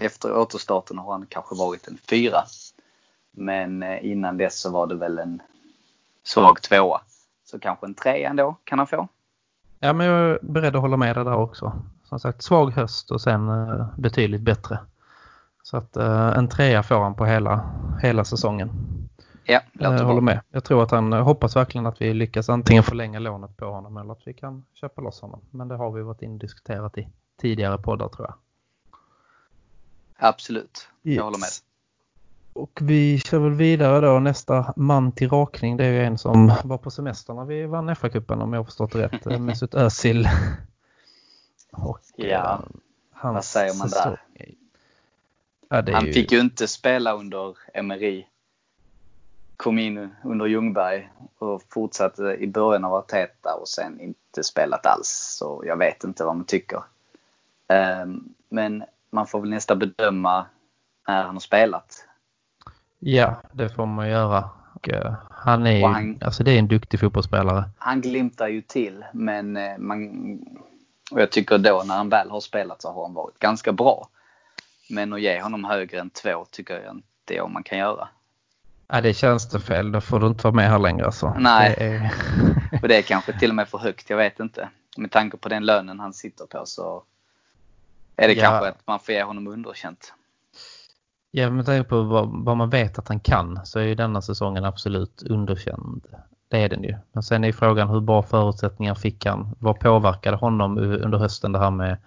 efter återstarten har han kanske varit en fyra. Men eh, innan dess så var det väl en svag tvåa. Så kanske en trea ändå kan han få. Ja, men jag är beredd att hålla med dig där också. Som sagt, svag höst och sen eh, betydligt bättre. Så att eh, en trea får han på hela, hela säsongen. Ja, jag håller med. Jag tror att han hoppas verkligen att vi lyckas antingen förlänga lånet på honom eller att vi kan köpa loss honom. Men det har vi varit inne och diskuterat i tidigare poddar tror jag. Absolut, jag yes. håller med. Och vi kör väl vidare då. Nästa man till rakning det är ju en som var på semester när vi vann FA-cupen om jag har förstått rätt. Mesut Özil. Och, ja, eh, vad säger man där? Ja, Han ju... fick ju inte spela under Emery. Kom in under Ljungberg och fortsatte i början av Arteta och sen inte spelat alls. Så jag vet inte vad man tycker. Um, men man får väl nästan bedöma när han har spelat. Ja, det får man göra. Och, uh, han är han, alltså det är en duktig fotbollsspelare. Han glimtar ju till men uh, man, och jag tycker då när han väl har spelat så har han varit ganska bra. Men att ge honom högre än två tycker jag inte om man kan göra. Ja, det känns det fel. Då får du inte vara med här längre. Så. Nej, det är... och det är kanske till och med för högt. Jag vet inte. Med tanke på den lönen han sitter på så är det ja. kanske att man får ge honom underkänt. Ja, med tanke på vad, vad, man vet att han kan så är ju denna säsongen absolut underkänd. Det är den ju. Men sen är frågan hur bra förutsättningar fick han? Vad påverkade honom under hösten det här med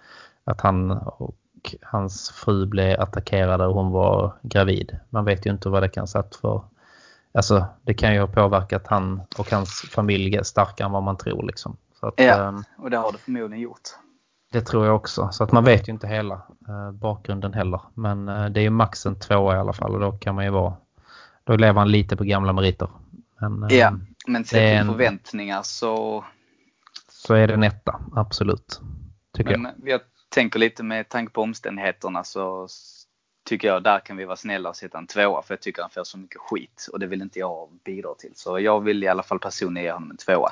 att han och hans fru blev attackerade och hon var gravid? Man vet ju inte vad det kan satt för. Alltså det kan ju ha påverkat han och hans familj starkare än vad man tror liksom. Att, ja, ehm, och det har det förmodligen gjort. Det tror jag också. Så att man vet ju inte hela eh, bakgrunden heller. Men eh, det är ju max en tvåa i alla fall och då kan man ju vara... Då lever han lite på gamla meriter. Men, eh, ja, men sett till förväntningar så... Så är det en etta, absolut. Tycker men jag. jag tänker lite med tanke på omständigheterna så tycker jag där kan vi vara snälla och sätta en tvåa för jag tycker han får så mycket skit och det vill inte jag bidra till. Så jag vill i alla fall personligen ge honom en tvåa.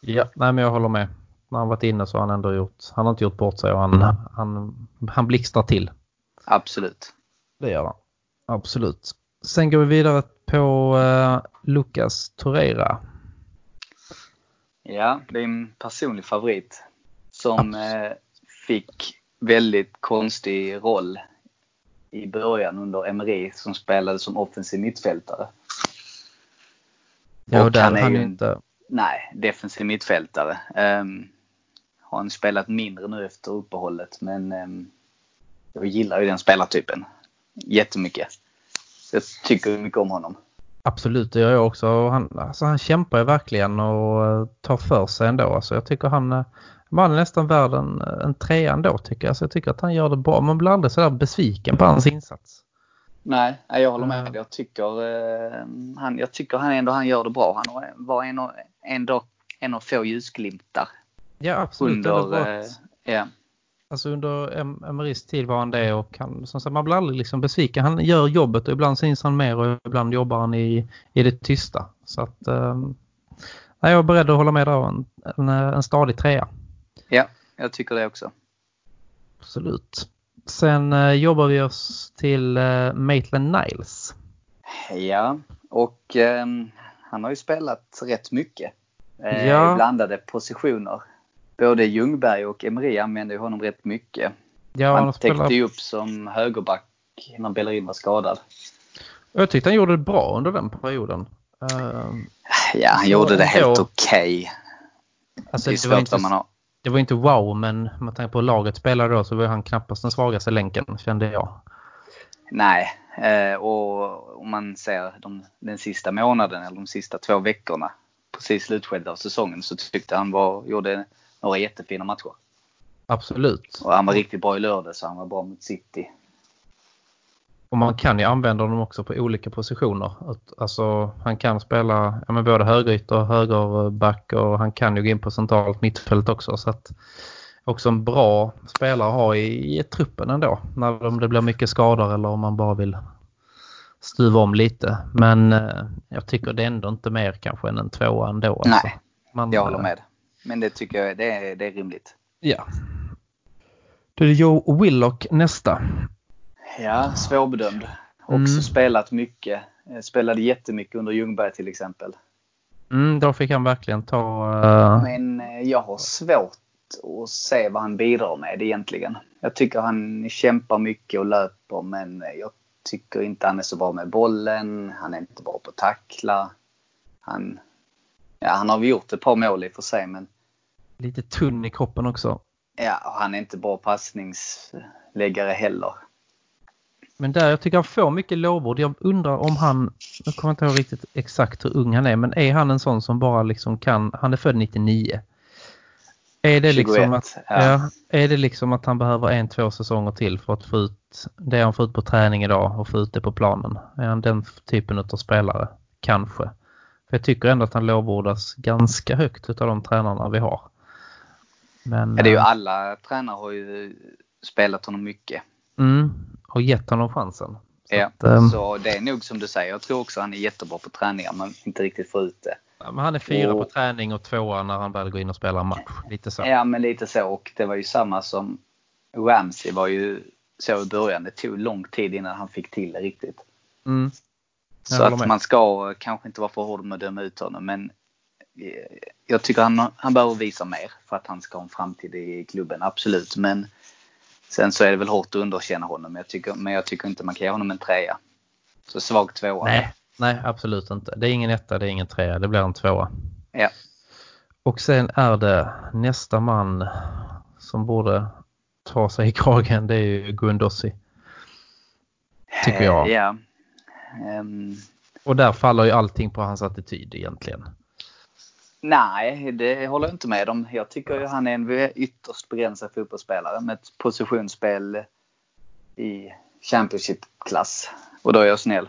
Ja, nej men jag håller med när han varit inne så har han ändå gjort, han har inte gjort bort sig och han, han, han blixtrar till. Absolut. Det gör han. Absolut. Sen går vi vidare på uh, Lucas Torreira. Ja, det är en personlig favorit. Som uh, fick väldigt konstig roll i början under Emery som spelade som offensiv mittfältare. Ja, och där han är han ju inte... Nej, defensiv mittfältare. Um, har han spelat mindre nu efter uppehållet men eh, jag gillar ju den spelartypen jättemycket. Jag tycker mycket om honom. Absolut, det gör jag också. Han, alltså han kämpar ju verkligen och eh, tar för sig ändå. Alltså jag tycker han, eh, är nästan värd en, en trea ändå tycker jag. Alltså jag tycker att han gör det bra. Man blir aldrig sådär besviken på hans insats. Nej, jag håller med. Jag tycker, eh, han, jag tycker han ändå han gör det bra. Han var en, ändå en av få ljusglimtar Ja, absolut. Under, eh, ja. Alltså under Emerys tid var han det och han, som sagt, man blir aldrig liksom besviken. Han gör jobbet och ibland syns han mer och ibland jobbar han i, i det tysta. Så att eh, jag är beredd att hålla med där. En, en, en stadig trea. Ja, jag tycker det också. Absolut. Sen eh, jobbar vi oss till eh, Maitland Niles. Ja, och eh, han har ju spelat rätt mycket. Eh, ja. blandade positioner både Ljungberg och Emery använde honom rärätt mycket. Ja, han täckte ju upp som högerback när Bellerin var skadad. Jag tyckte han gjorde det bra under den perioden. Uh, ja, han gjorde det helt okej. Okay. Alltså, det vad man har. Det var inte wow, men med tanke på laget spelade då så var han knappast den svagaste länken, kände jag. Nej, eh, och om man ser de, den sista månaden eller de sista två veckorna precis slutskedet av säsongen så tyckte han var, gjorde några jättefina matcher. Absolut. Och han var riktigt bra i lördag så han var bra mot City. Och man kan ju använda honom också på olika positioner. Alltså han kan spela ja, men både högerytter och högerback och han kan ju gå in på centralt mittfält också. Så att också en bra spelare att ha i, i truppen ändå. När det blir mycket skador eller om man bara vill stuva om lite. Men eh, jag tycker det är ändå inte mer kanske än en tvåa ändå. Alltså. Nej, man, jag håller med. Men det tycker jag det är, det är rimligt. Ja, Då är det Joe Willock nästa. Ja, svårbedömd. Också Mm. spelat mycket. Eh, Spelade jättemycket under Ljungberg till exempel. Mm, då fick han verkligen ta... eh, Men eh, jag har svårt att se vad han bidrar med egentligen. Jag tycker han kämpar mycket och löper men jag tycker inte han är så bra med bollen. Han är inte bra på att tackla. Han, ja, han har väl gjort ett par mål i och för sig men lite tunn i kroppen också. ja, och han är inte bra passningsläggare heller. Men där jag tycker han får mycket lovord. Jag undrar om han, jag kommer inte ihåg riktigt exakt hur ung han är, men är han en sån som bara liksom kan, han är född 99. Är det liksom 21, att, ja. ja, är det liksom att han behöver en, två säsonger till för att få ut det han får ut på träning idag och få ut det på planen? Är han den typen av spelare? Kanske. För jag tycker ändå att han lovordas ganska högt utav de tränarna vi har. Men, Ja, det är ju eh, alla tränare har ju spelat honom mycket. mm, och gett honom chansen. Så Ja, att, ehm, så det är nog som du säger. Jag tror också han är jättebra på träningar men inte riktigt får ut det. Ja, men han är fyra Och- på träning och tvåa när han väl går in och spelar match. Lite så. Ja, men lite så. Och det var ju samma som Ramsey var ju så i början. Det tog lång tid innan han fick till det riktigt. Mm. Så att man ska kanske inte vara för hård med att döma ut honom. Men jag tycker han, han behöver visa mer för att han ska ha en framtid i klubben. Absolut. Men sen så är det väl hårt att underkänna honom. Jag tycker, men jag tycker inte man kan ge honom en trea. Så svag tvåa. Nej, nej, absolut inte. Det är ingen etta, det är ingen trea. Det blir en tvåa. Ja. Och sen är det nästa man som borde ta sig i kragen. Det är ju Guendossi. Tycker jag. Eh, Ja. Ehm, Och där faller ju allting på hans attityd egentligen. Nej, det håller jag inte med om. Jag tycker ju han är en ytterst begränsad fotbollsspelare med ett positionsspel i Championship-klass. Och då är jag snäll.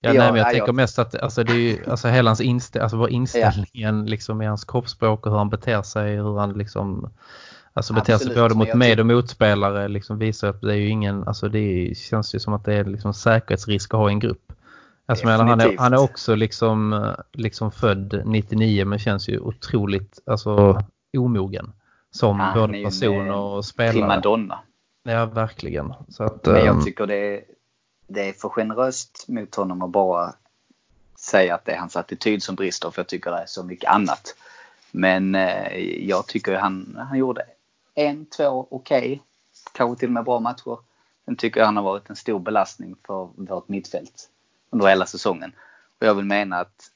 Ja, Ja, nej, men jag nej, tänker jag- mest att alltså, det är ju, alltså, hela hans instä alltså, bara inställningen liksom, i hans kroppsspråk och hur han beter sig. Hur han liksom, alltså, beter sig Absolut, både men mot jag med och motspelare. Liksom, visar att det är ju ingen, alltså, det känns ju som att det är liksom, säkerhetsrisk att ha i en grupp. Alltså, han, är, han är också liksom, eh, liksom född 99 men känns ju otroligt alltså, omogen. Som Han både person eh, och spelare. Primadonna. Ja, verkligen. Så att, Men ehm, jag tycker det är, det är för generöst mot honom att bara säga att det är hans attityd som brister. För jag tycker det är så mycket annat. Men eh, jag tycker han, han gjorde en, två okej. Kanske till och med bra matcher. Sen tycker jag han har varit en stor belastning för vårt mittfält under hela säsongen. Och jag vill mena att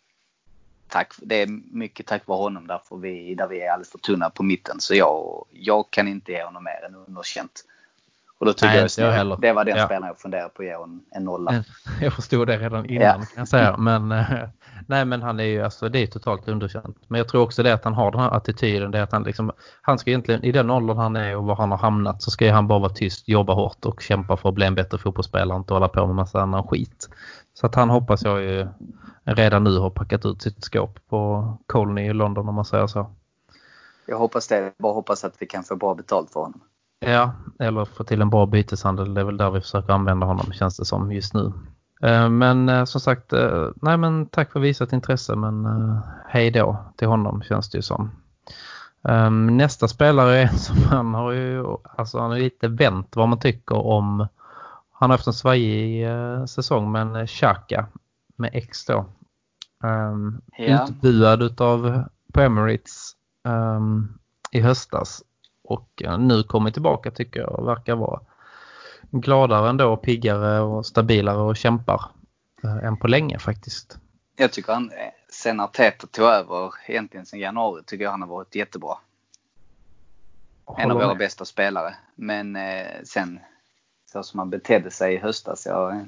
tack, det är mycket tack vare honom därför vi, där vi är alldeles för tunna på mitten. Så jag, jag kan inte ge honom mer än underkänt. Och då tycker Nej, jag, jag heller. det var den Ja. spelaren jag funderade på att ge en, en nolla. En- Jag förstod det redan innan Ja. kan jag säga. Men, eh, nej, men han är ju alltså, det är totalt underkänt. Men jag tror också det att han har den här attityden. Det är att han, liksom, han ska egentligen, i den åldern han är och var han har hamnat så ska han bara vara tyst, jobba hårt och kämpa för att bli en bättre fotbollsspelare och inte hålla på med massa annan skit. Så att han hoppas jag ju redan nu har packat ut sitt skåp på Colney i London om man säger så. Jag hoppas det. Bara hoppas att vi kan få bra betalt för honom. Ja, eller få till en bra byteshandel. Det är väl där vi försöker använda honom känns det som just nu. Eh, Men eh, som sagt, eh, nej men tack för visat intresse men hej då till honom känns det ju som. Eh, Nästa spelare är en som han har ju, alltså han har lite vänt vad man tycker om. Han har haft en svajig eh, säsong men eh, Xhaka med X då. Um, Ja. Utbuad utav på Emirates ehm, i höstas och eh, nu kommer tillbaka tycker jag och verkar vara gladare ändå, piggare och stabilare och kämpar eh, än på länge faktiskt. Jag tycker han, sen Arteta tog över, egentligen sen januari, tycker jag han har varit jättebra. En av våra med. bästa spelare. Men eh, sen, så som han betedde sig i höstas, ja, eh,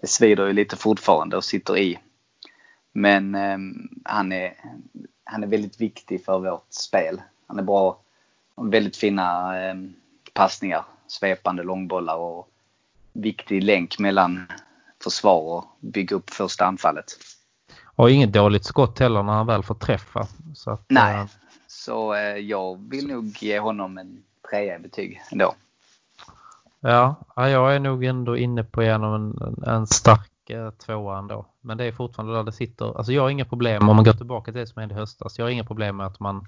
det svider ju lite fortfarande och sitter i. Men eh, han, är, han är väldigt viktig för vårt spel. Han är bra, väldigt fina eh, passningar, svepande långbollar och viktig länk mellan försvar och bygga upp första anfallet. Och inget dåligt skott heller när han väl får träffa. Så att, Nej. eh, Så eh, jag vill nog ge honom en trea i betyg ändå. Ja, jag är nog ändå inne på en, en, en stark eh, tvåa ändå. Men det är fortfarande där det sitter. Alltså jag har inga problem om man går tillbaka till det som hände i höstas. Jag har inga problem med att man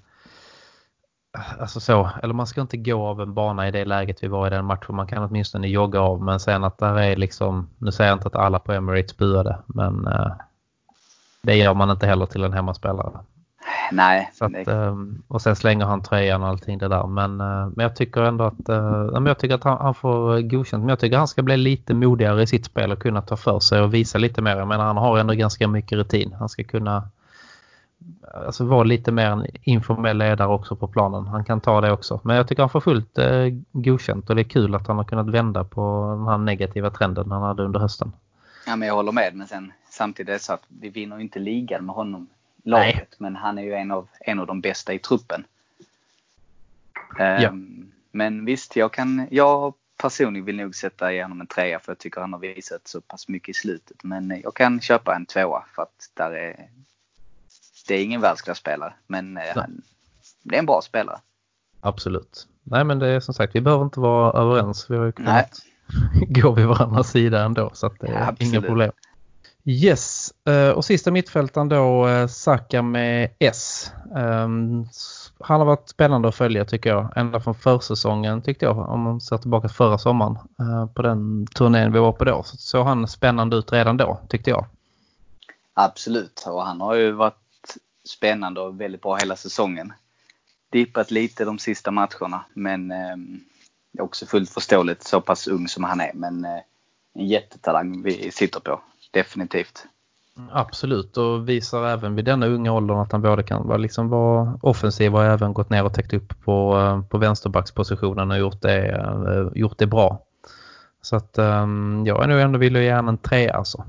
alltså så, eller man ska inte gå av en bana i det läget vi var i den matchen. Man kan åtminstone jogga av, men sen att där är liksom, nu säger jag inte att alla på Emirates buade, men eh, det gör man inte heller till en hemmaspelare. Nej. Så att, um, och sen slänger han tröjan och allting det där. Men, uh, men jag tycker ändå att, men jag tycker att han, han, får godkänt. Men jag tycker han ska bli lite modigare i sitt spel och kunna ta för sig och visa lite mer. Menar han har ändå ganska mycket rutin. Han ska kunna alltså vara lite mer en informell ledare också på planen. Han kan ta det också. Men jag tycker han får fullt eh, godkänt och det är kul att han har kunnat vända på den här negativa trenden han hade under hösten. Ja, men jag håller med. Men sen samtidigt är det så att vi vinner inte ligan med honom laget. Nej. Men han är ju en av, en av de bästa i truppen. Ja. Um, men visst, jag kan, jag personligen vill nog sätta igenom en trea för jag tycker han har visat så pass mycket i slutet. Men jag kan köpa en tvåa för att där är, det är ingen världsklasspelare, men eh, han, det är en bra spelare. Absolut. Nej, men det är som sagt, vi behöver inte vara överens. Vi har ju kunnat gå vid varandras sida ändå, så att det är ja, inga problem. Yes, eh, och sista mittfältaren då, eh, Saka med S. Ehm, han har varit spännande att följa tycker jag, ända från försäsongen tyckte jag, om man ser tillbaka förra sommaren eh, på den turnén vi var på då. Så såg han spännande ut redan då, tyckte jag. Absolut, och han har ju varit spännande och väldigt bra hela säsongen. Dippat lite de sista matcherna men eh, också fullt förståeligt så pass ung som han är. Men eh, en jättetalang vi sitter på. Definitivt. Absolut och visar även vid denna unga åldern att han både kan vara, liksom vara offensiv och även gått ner och täckt upp på, eh, på vänsterbackspositionen och gjort det, eh, gjort det bra. Så att um, jag är nog ändå villig att ge en trea alltså.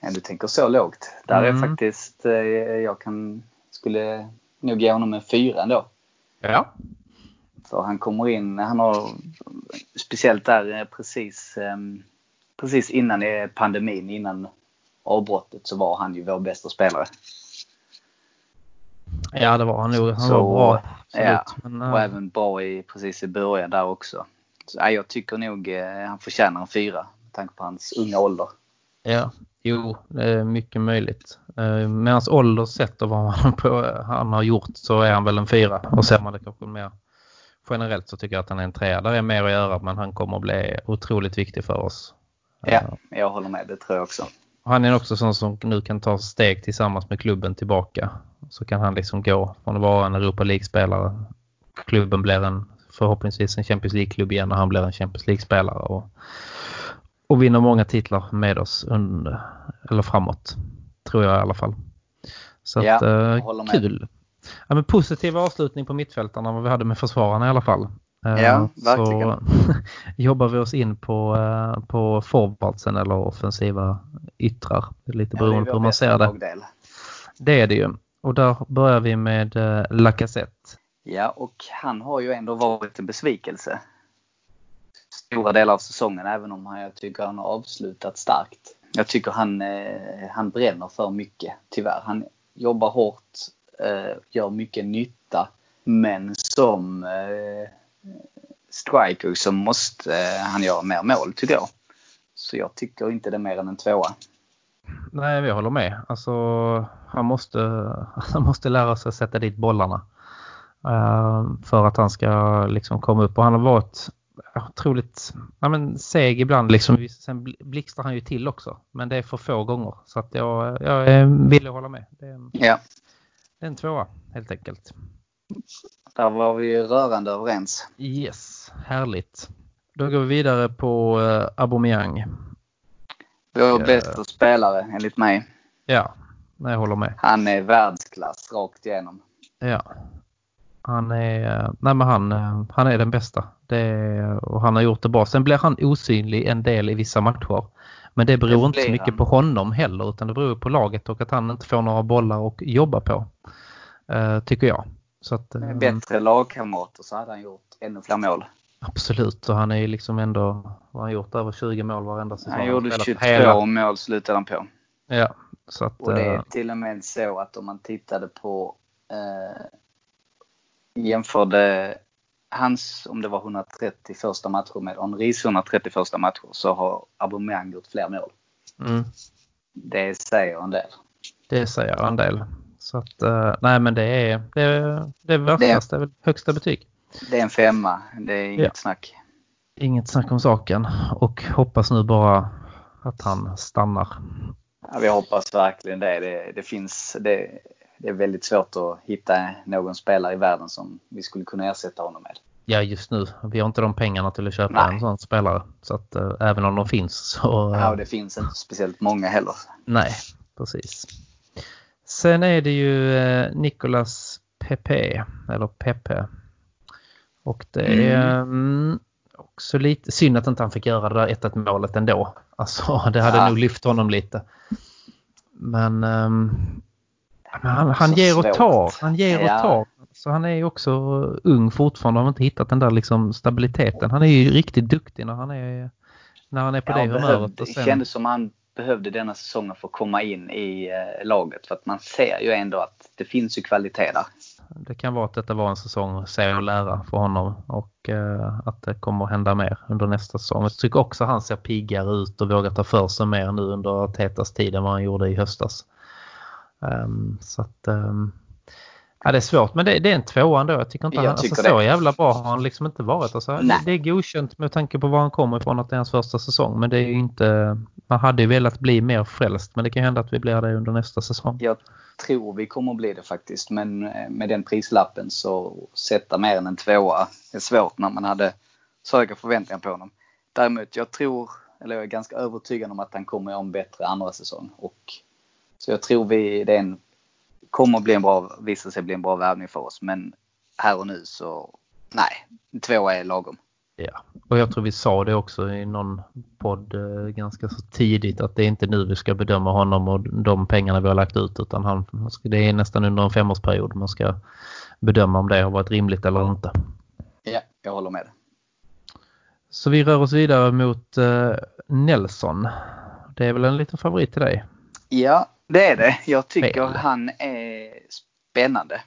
Ja, du tänker så lågt. Där mm. är faktiskt, eh, jag kan, skulle nog ge honom en fyra ändå. Ja. För han kommer in, han har speciellt där precis, ehm, precis innan pandemin, innan avbrottet så var han ju vår bästa spelare. Ja det var han nog. Han så, var bra. Ja, Men, och uh... även bra i, precis i början där också. Så, ja, jag tycker nog eh, han förtjänar en fyra med tanke på hans unga ålder. Ja, Jo, det är mycket möjligt. Eh, med hans ålder sett och vad han, på, han har gjort så är han väl en fyra. Och ser man det kanske mer generellt så tycker jag att han är en trea. Där är mer att göra men han kommer att bli otroligt viktig för oss. Ja, jag håller med. Det tror jag också. Han är också sån som nu kan ta steg tillsammans med klubben tillbaka. Så kan han liksom gå från att vara en Europa League-spelare. Klubben blir en förhoppningsvis en Champions League-klubb igen och han blir en Champions League-spelare. Och och vinner många titlar med oss under, eller framåt. Tror jag i alla fall. Så ja, att, eh, kul. Ja, men positiv avslutning på mittfältarna vad vi hade med försvararna i alla fall. Eh, ja, verkligen. Så jobbar vi oss in på, eh, på forwardsen eller offensiva yttrar. Lite beroende ja, på hur man ser det. Lagdel. Det är det ju. Och där börjar vi med eh, Lacazette. Ja, och han har ju ändå varit en besvikelse stora delar av säsongen även om jag tycker han har avslutat starkt. Jag tycker han, han bränner för mycket tyvärr. Han jobbar hårt, gör mycket nytta men som striker så måste han göra mer mål tycker jag. Så jag tycker inte det är mer än en tvåa. Nej, vi håller med. Alltså, han, måste, han måste lära sig att sätta dit bollarna. Uh, för att han ska liksom komma upp. Och han har varit otroligt ja, men, seg ibland. Liksom. Sen blixtrar han ju till också. Men det är för få gånger. Så att jag, jag vill hålla med. Det är, en, ja. det är en tvåa helt enkelt. Där var vi rörande överens. Yes, härligt. Då går vi vidare på uh, Aubameyang. Vår bästa spelare enligt mig. Ja, jag håller med. Han är världsklass rakt igenom. Ja, han är, nej men han, han är den bästa. Det, och han har gjort det bra. Sen blir han osynlig en del i vissa matcher. Men det beror det inte så mycket han. på honom heller utan det beror på laget och att han inte får några bollar att jobba på. Uh, tycker jag. Så att, Med ehm, bättre lagkamrater så hade han gjort ännu fler mål. Absolut och han är liksom ändå, vad han gjort, över 20 mål varenda säsong. Han gjorde 22 hela... mål slutade han på. Ja. Så att, och det är eh, till och med så att om man tittade på eh, jämförde hans, om det var 130 första matcher med Henrys 130 första matcher så har Aubameyang gjort fler mål. Mm. Det säger en del. Det säger en del. Så att, uh, nej men det är det, är, det är värdelöst, det är väl högsta betyg. Det är en femma, det är inget ja. snack. Inget snack om saken och hoppas nu bara att han stannar. Ja, vi hoppas verkligen det. Det, det finns, det, det är väldigt svårt att hitta någon spelare i världen som vi skulle kunna ersätta honom med. Ja, just nu. Vi har inte de pengarna till att köpa Nej. en sån spelare. Så att äh, även om de finns så... Äh, ja, och det finns inte speciellt många heller. Nej, precis. Sen är det ju äh, Nicolas Pepe, eller Pepe. Och det är mm. mm också lite synd att inte han fick göra det där 1 målet ändå. Alltså, det hade ja. nog lyft honom lite. Men um, han, han ger och tar. Han ger ja. och tar. Så han är ju också ung fortfarande och har inte hittat den där liksom stabiliteten. Han är ju riktigt duktig när han är, när han är på ja, det humöret. Det sen... kändes som han behövde denna säsongen för att komma in i eh, laget. För att man ser ju ändå att det finns ju kvalitet där. Det kan vara att detta var en säsong se och lära för honom och eh, att det kommer att hända mer under nästa säsong. Jag tycker också att han ser piggare ut och vågar ta för sig mer nu under Tetas tid än vad han gjorde i höstas. Ehm, så att ehm, ja, det är svårt men det, det är en tvåa ändå. Jag tycker inte jag han, tycker alltså, så jävla bra har han liksom inte varit. Alltså, det, det, är godkänt med tanke på var han kommer ifrån att det är hans första säsong men det är ju inte man hade ju velat bli mer frälst men det kan hända att vi blir det under nästa säsong. Jag tror vi kommer bli det faktiskt men eh, med den prislappen så sätta mer än en tvåa är svårt när man hade så höga förväntningar på honom. Däremot jag tror, eller jag är ganska övertygad om att han kommer ha en bättre andra säsong och så jag tror vi, det är en, kommer att bli en bra, visa sig bli en bra värvning för oss. Men här och nu så, nej, två är lagom. Ja, och jag tror vi sa det också i någon podd eh, ganska så tidigt att det är inte nu vi ska bedöma honom och de pengarna vi har lagt ut utan han, det är nästan under en femårsperiod man ska bedöma om det har varit rimligt eller inte. Ja, jag håller med. Så vi rör oss vidare mot eh, Nelson. Det är väl en liten favorit till dig? Ja, det är det. Jag tycker Fel. han är spännande.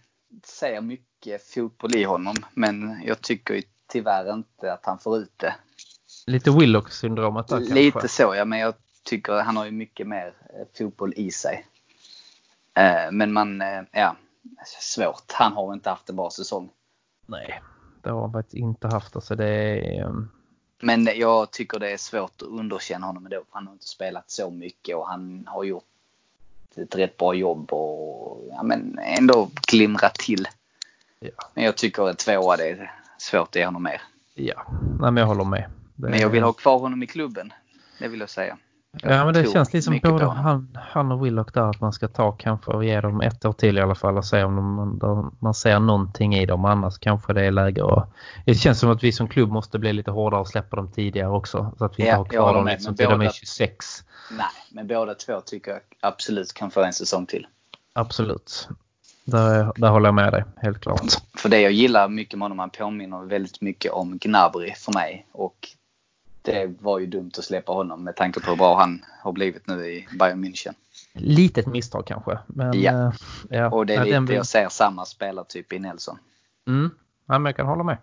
Ser mycket fotboll i honom men jag tycker tyvärr inte att han får ut det. Lite Willock-syndromet där Lite kanske. så ja, men jag tycker han har ju mycket mer eh, fotboll i sig. Eh, men man, eh, ja, svårt. Han har inte haft en bra säsong. Nej, det har han faktiskt inte haft. Alltså det är, ehm, men jag tycker det är svårt att underkänna honom ändå. Han har inte spelat så mycket och han har gjort ett rätt bra jobb och ja, men ändå glimra till. Ja. Men jag tycker att tvåa det är svårt att ge honom mer. Ja, Nej, men jag håller med. Det men jag vill ha kvar honom i klubben. Det vill jag säga. Ja men det känns liksom både han, han och Willock där att man ska ta kanske och ge dem ett år till i alla fall och se om de, de, man ser någonting i dem annars kanske det är läge och det känns som att vi som klubb måste bli lite hårdare och släppa dem tidigare också så att vi inte har kvar dem liksom till de är 26. Nej, men båda två tycker jag absolut kan få en säsong till. Absolut. Där, där håller jag med dig, helt klart. För det jag gillar mycket med honom, han påminner väldigt mycket om Gnabry för mig. Och det var ju dumt att släppa honom med tanke på hur bra han har blivit nu i Bayern München. Litet misstag kanske. Men, ja. Äh, ja. och det är lite, den... jag ser samma spelartyp i Nelson. Mm, ja, men jag kan hålla med.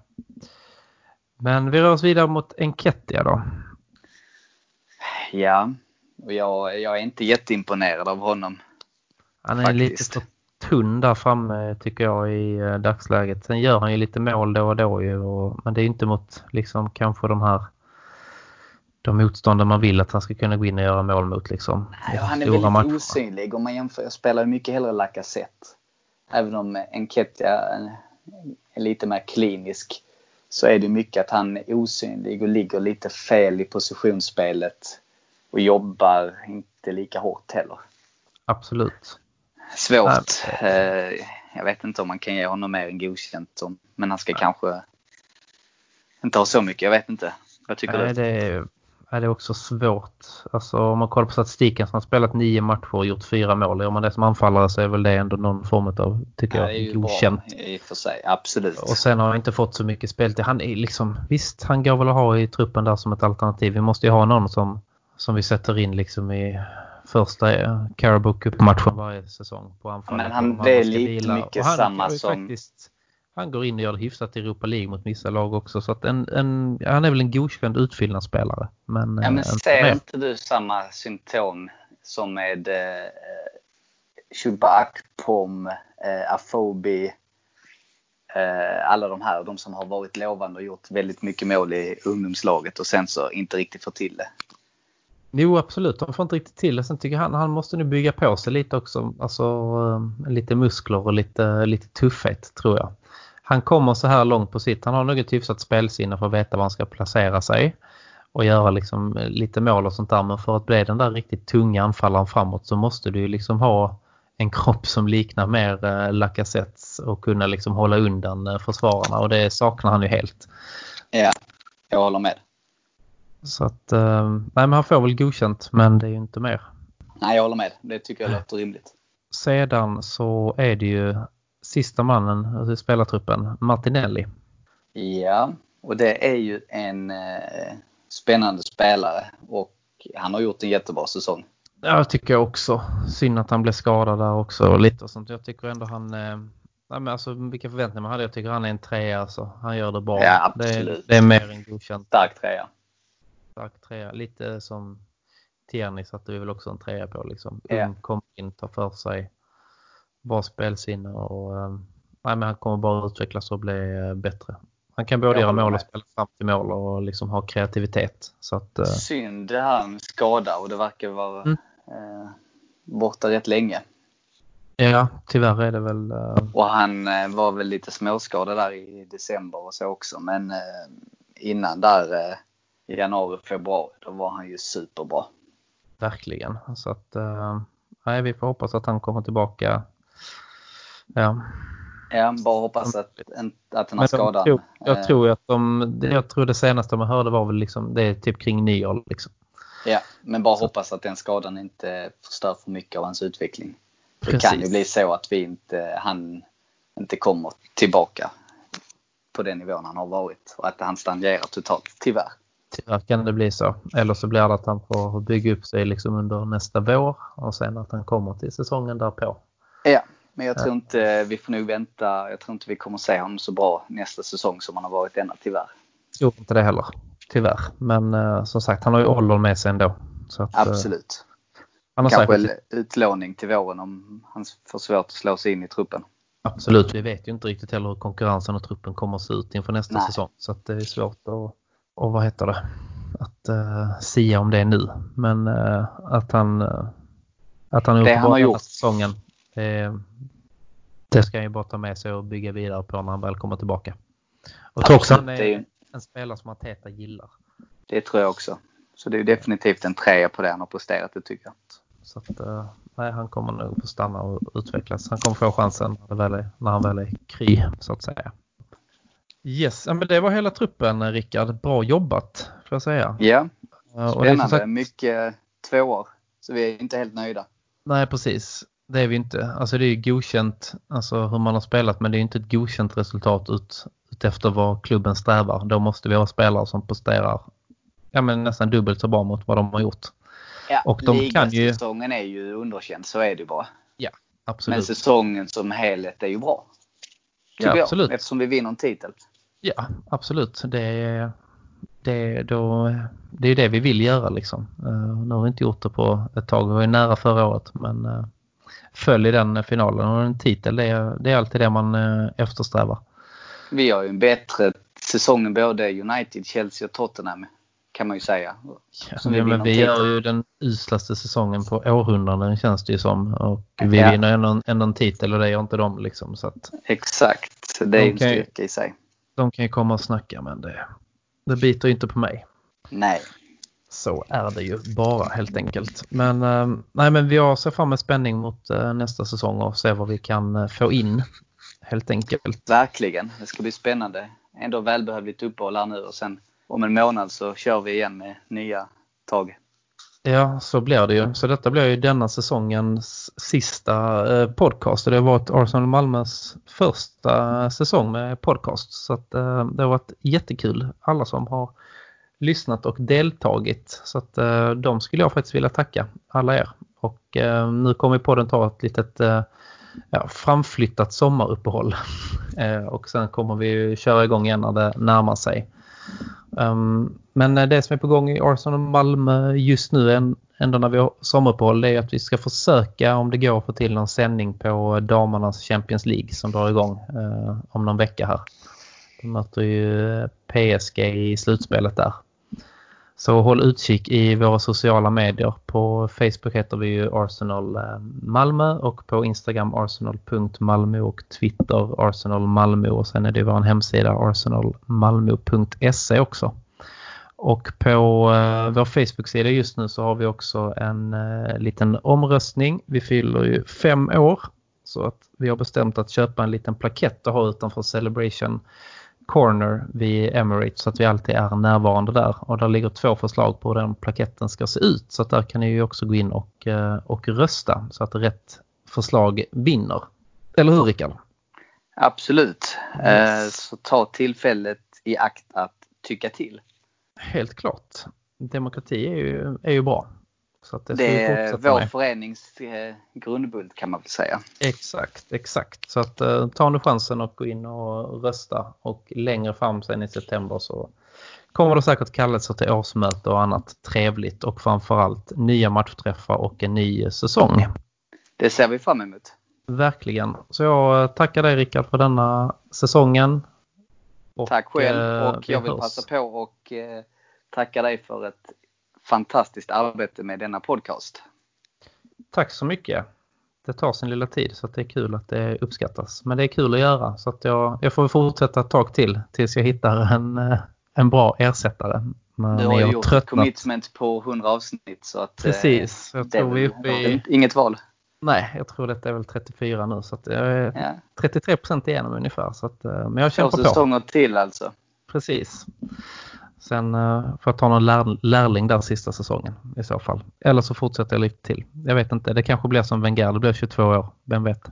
Men vi rör oss vidare mot Enketia då. Ja, och jag, jag är inte jätteimponerad av honom. Han är faktiskt. lite för tunn där framme tycker jag i eh, dagsläget. Sen gör han ju lite mål då och då ju, och, men det är inte mot liksom kanske de här de motståndare man vill att han ska kunna gå in och göra mål mot. Liksom, ja, han är väldigt matcher. osynlig om man jämför. Jag spelar mycket hellre Lacazette. Även om Enketia är lite mer klinisk så är det mycket att han är osynlig och ligger lite fel i positionsspelet och jobbar inte lika hårt heller. Absolut. Svårt. Nej. Eh, jag vet inte om man kan ge honom mer än godkänt. Men han ska Nej. kanske inte ha så mycket. Jag vet inte. Vad tycker Nej, du? Det är, det är också svårt. Alltså om man kollar på statistiken så har han spelat nio matcher och gjort fyra mål. Gör man det som anfallare så är väl det ändå någon form av, tycker ja, jag, godkänt. I och för sig, absolut. Och sen har han inte fått så mycket speltid. Han är liksom, visst han går väl att ha i truppen där som ett alternativ. Vi måste ju ha någon som, som vi sätter in liksom i första Carabao Cup-matchen varje säsong på anfall. Men han, det är lite mycket han, samma som... Faktiskt, han går in och gör det hyfsat i Europa League mot vissa lag också. Så att en, en, han är väl en godkänd utfyllnadsspelare. Men, ja, men ser inte du samma symptom som med eh, Chuba Akpom, eh, Afobi, eh, alla de här, de som har varit lovande och gjort väldigt mycket mål i ungdomslaget och sen så inte riktigt fått till det. Jo, absolut. De får inte riktigt till det. Sen tycker han han måste nu bygga på sig lite också. Alltså eh, lite muskler och lite, lite tuffhet tror jag. Han kommer så här långt på sitt. Han har nog ett hyfsat spelsinne för att veta var han ska placera sig och göra liksom lite mål och sånt där. Men för att bli den där riktigt tunga anfallaren framåt så måste du ju liksom ha en kropp som liknar mer eh, Lacazettes och kunna liksom hålla undan eh, försvararna och det saknar han ju helt. Ja, jag håller med. Så att, eh, nej men han får väl godkänt men det är ju inte mer. Nej, jag håller med. Det tycker jag låter rimligt. Sedan så är det ju sista mannen i spelartruppen, Martinelli. Ja, och det är ju en eh, spännande spelare och han har gjort en jättebra säsong. Ja, jag tycker jag också. Synd att han blev skadad där också och lite och sånt. Jag tycker ändå han... Eh, nej men alltså vilka förväntningar man hade. Jag tycker han är en trea alltså. Han gör det bra. Ja, absolut. Det, det är mer än godkänt. Stark trea. Stark trea. Lite som Tierney satte vi väl också en trea på liksom. Ja. Ung, kom in, tar för sig. Bra spelsinne och... Eh, nej men han kommer bara utvecklas och bli eh, bättre. Han kan både göra mål och spela fram till mål och liksom ha kreativitet. Så att, eh, Synd det här med skada och det verkar vara Mm. eh, borta rätt länge. ja, tyvärr är det väl... eh, Och han eh, var väl lite småskadad där i december och så också. Men eh, innan där i januari, februari, då var han ju superbra. Verkligen. Så att, nej, vi får hoppas att han kommer tillbaka. Ja. Ja, bara hoppas att, att den de skadan... tror, jag eh, tror att de, det- jag tror det senaste man hörde var väl liksom, det är typ kring nyår liksom. Ja, men bara Så- hoppas att den skadan inte förstör för mycket av hans utveckling. Det Precis. kan ju bli så att vi inte, han inte kommer tillbaka på den nivån han har varit och att han stagnerar totalt, tyvärr. Tyvärr kan det bli så. Eller så blir det att han får bygga upp sig liksom under nästa vår och sen att han kommer till säsongen därpå. Men jag tror inte, vi får nog vänta, jag tror inte vi kommer se honom så bra nästa säsong som han har varit denna, tyvärr. Tror inte det heller. Tyvärr. Men eh, som sagt, han har ju åldern med sig ändå. Att, eh, Absolut. han har Kanske säkert, utlåning till våren om han får svårt att slå sig in i truppen. absolut, vi vet ju inte riktigt heller hur konkurrensen och truppen kommer att se ut inför nästa Nej. säsong. Så det är svårt att, och vad heter det, att uh, sia om det nu. Men eh, att han, eh, att han Det han har gjort. säsongen, det, det ska han ju bara ta med sig och bygga vidare på när han väl kommer tillbaka. Och tror också han är en spelare som Arteta gillar. Det tror jag också. Så det är ju definitivt en trea på det han har presterat, det tycker jag. Så att, eh, nej, han kommer nog få stanna och utvecklas. Han kommer få chansen när, är, när han väl är kry, så att säga. Yes, men det var hela truppen Rickard. Bra jobbat, får jag säga. Ja, Eh, och det är spännande. sagt- Mycket tvåor. Så vi är inte helt nöjda. Nej, precis. Det är vi inte. Alltså det är ju godkänt alltså hur man har spelat men det är inte ett godkänt resultat ut, ut efter vad klubben strävar. Då måste vi ha spelare som presterar ja, men nästan dubbelt så bra mot vad de har gjort. Ja, Och de kan ju- är ju underkänd, så är det ju bara. Men Absolut. säsongen som helhet är ju bra. Ja, absolut. jag, eftersom vi vinner en titel. Ja, absolut. Det är, det, då, det är ju det vi vill göra liksom. Uh, nu har vi inte gjort det på ett tag. Vi var ju nära förra året men uh, föll i den finalen och en titel det är, det är alltid det man uh, eftersträvar. Vi har ju en bättre säsong än både United, Chelsea och Tottenham kan man ju säga. Som vi Ja, men vi titel. gör ju den uslaste säsongen på århundraden känns det ju som. Och vi Ja. vinner ändå en, ändå en titel och det gör inte de liksom. Så att Exakt, det är ju en styrka i sig. de kan ju komma och snacka men det, det biter inte på mig. Nej, Så är det ju bara helt enkelt. Men, eh, nej, men vi ser fram med spänning mot eh, nästa säsong och se vad vi kan eh, få in. Helt enkelt. verkligen. Det ska bli spännande. Ändå välbehövligt uppehåll här nu och sen om en månad så kör vi igen med nya tag. Ja, så blir det ju. Så detta blir ju denna säsongens sista eh, podcast. Och Det har varit Arsenal Malmös första säsong med podcast. Så att, eh, det har varit jättekul. Alla som har lyssnat och deltagit. Så att eh, de skulle jag faktiskt vilja tacka alla er. Och eh, nu kommer podden ta ett litet eh, ja, framflyttat sommaruppehåll. eh, och sen kommer vi ju köra igång igen när det närmar sig. Um, men eh, det som är på gång i Arsenal och Malmö just nu, ändå när vi har sommaruppehåll, det är att vi ska försöka om det går att få till någon sändning på damernas Champions League som drar igång eh, om någon vecka här. De möter ju eh, PSG i slutspelet där. Så håll utkik i våra sociala medier. På Facebook heter vi ju Arsenal eh, Malmö och på Instagram arsenal.malmö och Twitter Arsenal Malmö och sen är det vår hemsida arsenalmalmo.se också. Och på eh, vår Facebook-sida just nu så har vi också en eh, liten omröstning. Vi fyller ju fem år så att vi har bestämt att köpa en liten plakett att ha utanför Celebration Corner vid Emirates så att vi alltid är närvarande där. Och där ligger två förslag på hur den plaketten ska se ut. Så att där kan ni ju också gå in och, eh, och rösta så att rätt förslag vinner. Eller hur Rickard? Absolut. Yes. Så ta tillfället i akt att tycka till. Helt klart. Demokrati är ju, är ju bra. Så det, det är vår med. förenings eh, grundbult kan man väl säga. Exakt, exakt. Så att eh, ta nu chansen att gå in och rösta och längre fram sen i september så kommer det säkert kallelser till årsmöte och annat trevligt och framförallt nya matchträffar och en ny säsong. Det ser vi fram emot. Verkligen. Så jag tackar dig Rickard för denna säsongen. Och, Tack själv eh, och jag vill hörs. passa på och eh, tacka dig för ett fantastiskt arbete med denna podcast. Tack så mycket. Det tar sin lilla tid så det är kul att det uppskattas. Men det är kul att göra så att jag, jag får fortsätta ett tag till tills jag hittar en, eh, en bra ersättare. Men du har ju gjort tröttnat. ett commitment på 100 avsnitt så att eh, Precis, jag tror vi uppe i... Inget val. Nej, jag tror detta är väl 34 nu så att jag är ja. 33 procent igenom ungefär. Så att, eh, men jag kämpar på. Två säsonger till alltså. Precis. Sen uh, får jag ta någon lär, lärling där sista säsongen i så fall. Eller så fortsätter jag lite till. Jag vet inte, det kanske blir som Wenger, det blir 22 år, vem vet.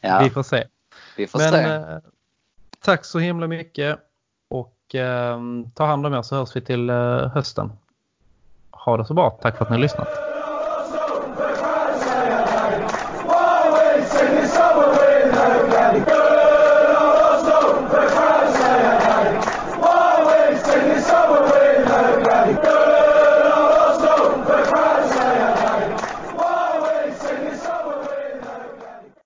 ja. Vi får se. Vi får Men, se. Uh, tack så himla mycket och uh, ta hand om er så hörs vi till uh, hösten. Ha det så bra, tack för att ni har lyssnat.